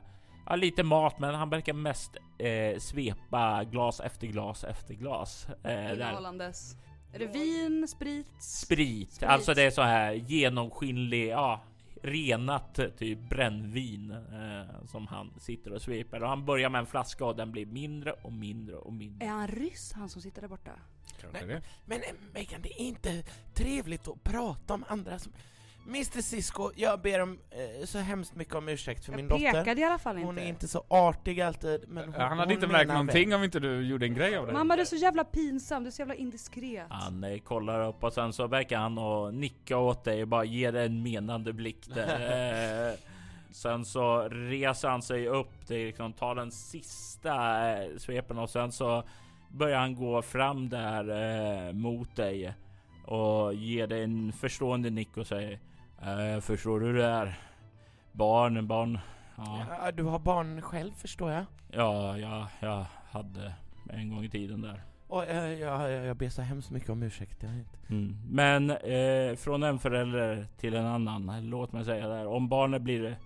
Ja, lite mat, men han verkar mest eh, svepa glas efter glas efter glas. Eh, där. Innehållandes. Är det vin, sprit? Sprit. Sprit. alltså det är så här genomskinlig, ja, renat typ brännvin eh, som han sitter och sveper. Och han börjar med en flaska och den blir mindre och mindre och mindre. Är han ryss han som sitter där borta? Kanske Nej. det. Men eh, Megan, det är inte trevligt att prata om andra som... Mr Cisco, jag ber om eh, så hemskt mycket om ursäkt för min Jag dotter. pekade i alla fall Hon inte. är inte så artig alltid, men hon, Han hade hon inte märkt menar någonting väl. om inte du gjorde en grej av det. Mamma du är så jävla pinsam, du är så jävla indiskret. Han eh, kollar upp och sen så verkar han och nicka åt dig och bara ge dig en menande blick där. Eh, sen så reser han sig upp, det liksom tar den sista eh, svepen och sen så börjar han gå fram där eh, mot dig och ger dig en förstående nick och säger eh, Förstår du det här? Barn, barn. Ja, Ja, du har barn själv förstår jag. ja, ja, jag hade en gång i tiden där. Och eh, jag, jag, jag ber så hemskt mycket om ursäkt. Jag, är inte- Mm. Men eh, från en förälder till en annan. Låt mig säga där. Om barnet blir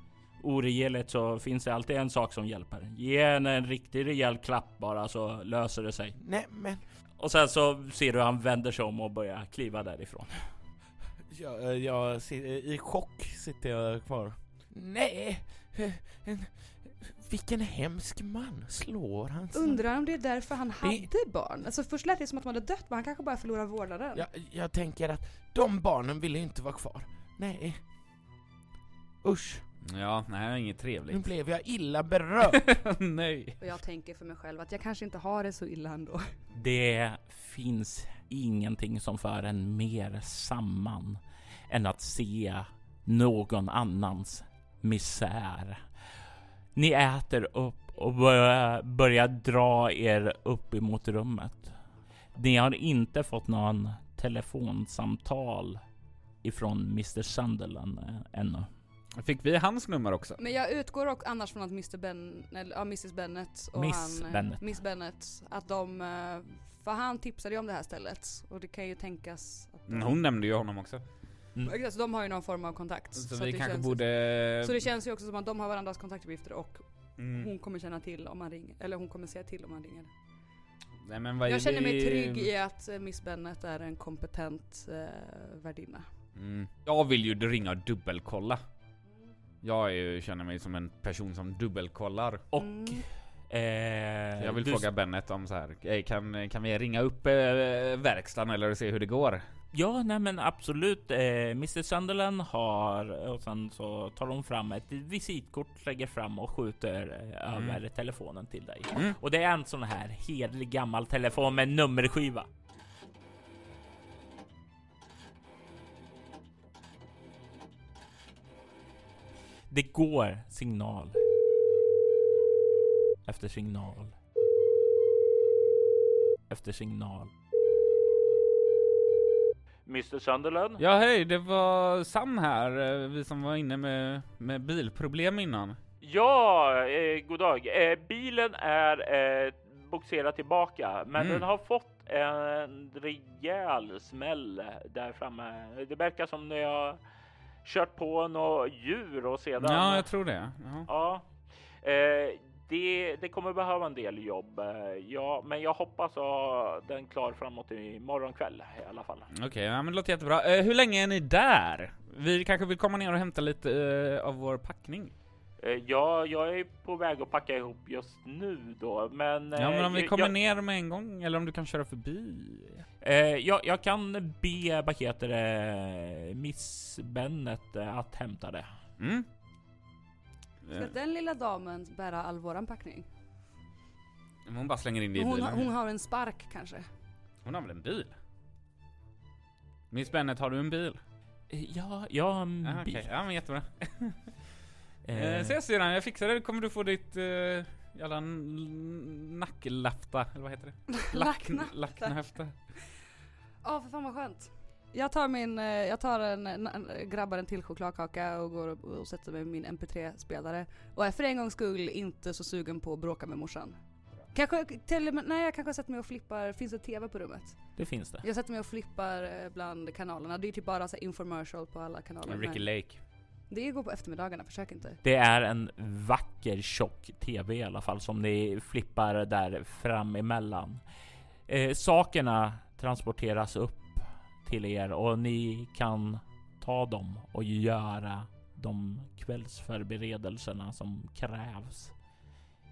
oregerligt så finns det alltid en sak som hjälper. Ge henne en riktig rejäl klapp bara så löser det sig. nej men, Och sen så ser du han vänder sig om och börjar kliva därifrån. Jag, eh, jag, si- i chock sitter jag kvar. Nej, eh, en, vilken hemsk man. Slår han så? Undrar om det är därför han Det- hade barn? Alltså först lät det som att man hade dött men han kanske bara förlorade vårdnaden. Jag, jag tänker att de barnen vill ju inte vara kvar. Nej. Usch, Ja, nej, inget nu trevligt. blev jag illa berörd. nej. Och jag tänker för mig själv att jag kanske inte har det så illa ändå. Det finns ingenting som för en mer samman än att se någon annans misär. Ni äter upp och börjar, börjar dra er upp emot rummet. Ni har inte fått någon telefonsamtal ifrån Mr Sunderland ännu. Fick vi hans nummer också? Men jag utgår också annars från att Mr Ben, eller ja, Mrs Bennet och Miss han, Bennet. Miss Bennet, att de, eh, för han tipsade ju om det här stället och det kan ju tänkas att de, Mm, Hon nämnde ju honom också. Exakt, så de har ju någon form av kontakt. Så, att vi det kanske känns, borde... Så det känns ju också som att de har varandras kontaktuppgifter och Mm. hon kommer känna till om han ringer, eller hon kommer säga till om han ringer. Nej, men vad Jag känner mig vi- trygg i att eh, Miss Bennet är en kompetent eh, värdinna. Mm. Jag vill ju ringa och dubbelkolla. Jag är ju, känner mig som en person som dubbelkollar. Och Mm. Eh, Jag vill du- fråga Bennet om så här. Kan, kan vi ringa upp eh, verkstaden eller se hur det går? Ja, nej men absolut. Eh, Mr Sunderland har och sen så tar de fram ett visitkort, lägger fram och skjuter eh, Mm. över telefonen till dig. Mm. Och det är en sån här hederlig gammal telefon med nummerskiva. Det går signal. Efter signal. Efter signal. Mr Sunderland? Ja hej, det var Sam här, eh, vi som var inne med, med bilproblem innan. Ja, eh, god dag. Eh, bilen är eh, boxerad tillbaka, men Mm. den har fått en rejäl smäll där framme. Det verkar som när jag kört på något djur och sedan... Ja, jag tror det. Ja. Ja. Eh, det, det kommer behöva en del jobb. Eh, ja, men jag hoppas ha den klar framåt i morgon kväll i alla fall. Okej, ja, men det låter jättebra. Eh, hur länge är ni där? Vi kanske vill komma ner och hämta lite eh, av vår packning? Eh, ja, jag är på väg att packa ihop just nu då, men... Ja, men om vi eh, kommer jag, ner med en gång, eller om du kan köra förbi? Eh, jag, jag kan be, vad heter det, Miss Bennet att hämta det. Mm? Ska Eh, den lilla damen bära all våran packning? Hon bara slänger in det i Hon, bilen. hon har en spark kanske? Hon har väl en bil? Miss Bennet, har du en bil? Eh, Ja, ja, en Ja, okej. bil. Ja, men jättebra. Eh, Eh, ses sedan, jag fixar det. Kommer du få ditt eh, jävla n- nacklafta, eller vad heter det? Lacknafta. Lacknafta. Ja, för fan vad skönt. Jag tar min, eh, jag tar en, grabbar en till chokladkaka och går och, och sätter mig med min mp3-spelare. Och är för en gångs skull inte så sugen på att bråka med morsan. Kanske till nej jag kanske sätter mig och flippar, finns det tv på rummet? Det finns det. Jag sätter mig och flippar eh, bland kanalerna. Det är typ bara så infomercial på alla kanaler. Ricky Lake. Det går på eftermiddagarna, försök inte. Det är en vacker tjock TV i alla fall som ni flippar där fram emellan. Eh, sakerna transporteras upp till er och ni kan ta dem och göra de kvällsförberedelserna som krävs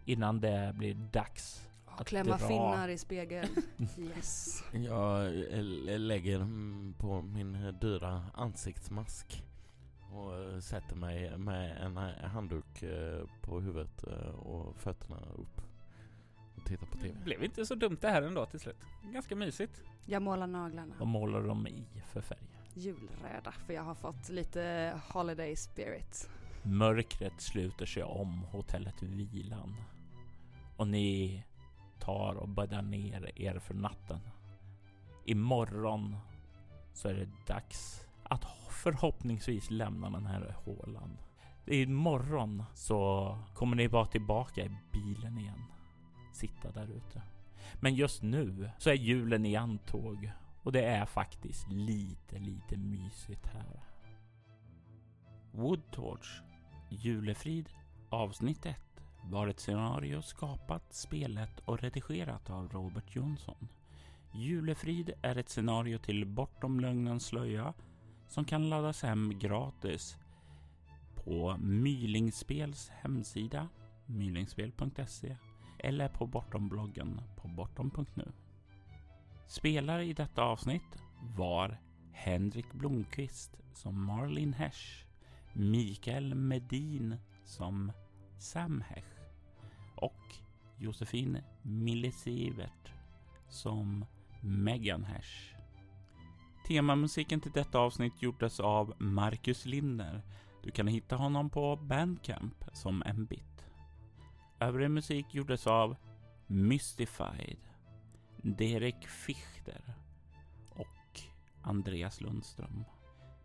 innan det blir dags att Klämma dra. finnar i spegeln. Yes. Jag eh, lägger på min dyra ansiktsmask och eh, sätter mig med en eh, handduk eh, på huvudet eh, och fötterna upp och tittar på TV. Det blev inte så dumt det här ändå till slut. Ganska mysigt. Jag målar naglarna. Vad målar de i för färg? Julröda, för jag har fått lite holiday spirit. Mörkret sluter sig om hotellet Vilan och ni tar och bäddar ner er för natten. Imorgon så är det dags att förhoppningsvis lämna den här hålan. Imorgon så kommer ni vara tillbaka i bilen igen. Sitta där ute. Men just nu så är julen i antåg och det är faktiskt lite, lite mysigt här. Woodtorch Julefrid avsnitt 1 var ett scenario skapat, spelet och redigerat av Robert Jonsson. Julefrid är ett scenario till Bortom lögnens slöja som kan laddas hem gratis på Mylingspels hemsida mylingspel.se eller på Bortom-bloggen på bortom.nu. Spelare i detta avsnitt var Henrik Blomqvist som Marlin Hesch, Mikael Medin som Sam Hesch och Josefin Millesivert som Megan Hesch. Temamusiken till detta avsnitt gjordes av Marcus Linder. Du kan hitta honom på Bandcamp som en bit. Övrig musik gjordes av Mystified, Derek Fichter och Andreas Lundström.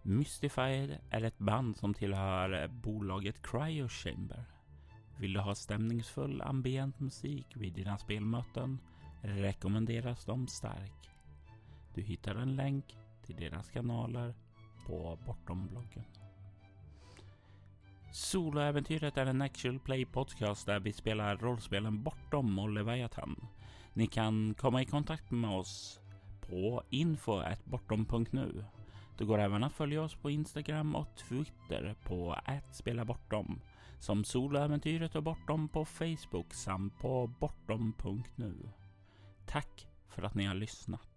Mystified är ett band som tillhör bolaget Cryo Chamber. Vill du ha stämningsfull ambient musik vid dina spelmöten rekommenderas de starkt. Du hittar en länk till deras kanaler på Bortom-bloggen. Soloäventyret är en actual play podcast där vi spelar rollspelen Bortom och Leviathan. Ni kan komma i kontakt med oss på info.bortom.nu. Det går även att följa oss på Instagram och Twitter på @spelabortom som soloäventyret och Bortom på Facebook samt på bortom.nu. Tack för att ni har lyssnat.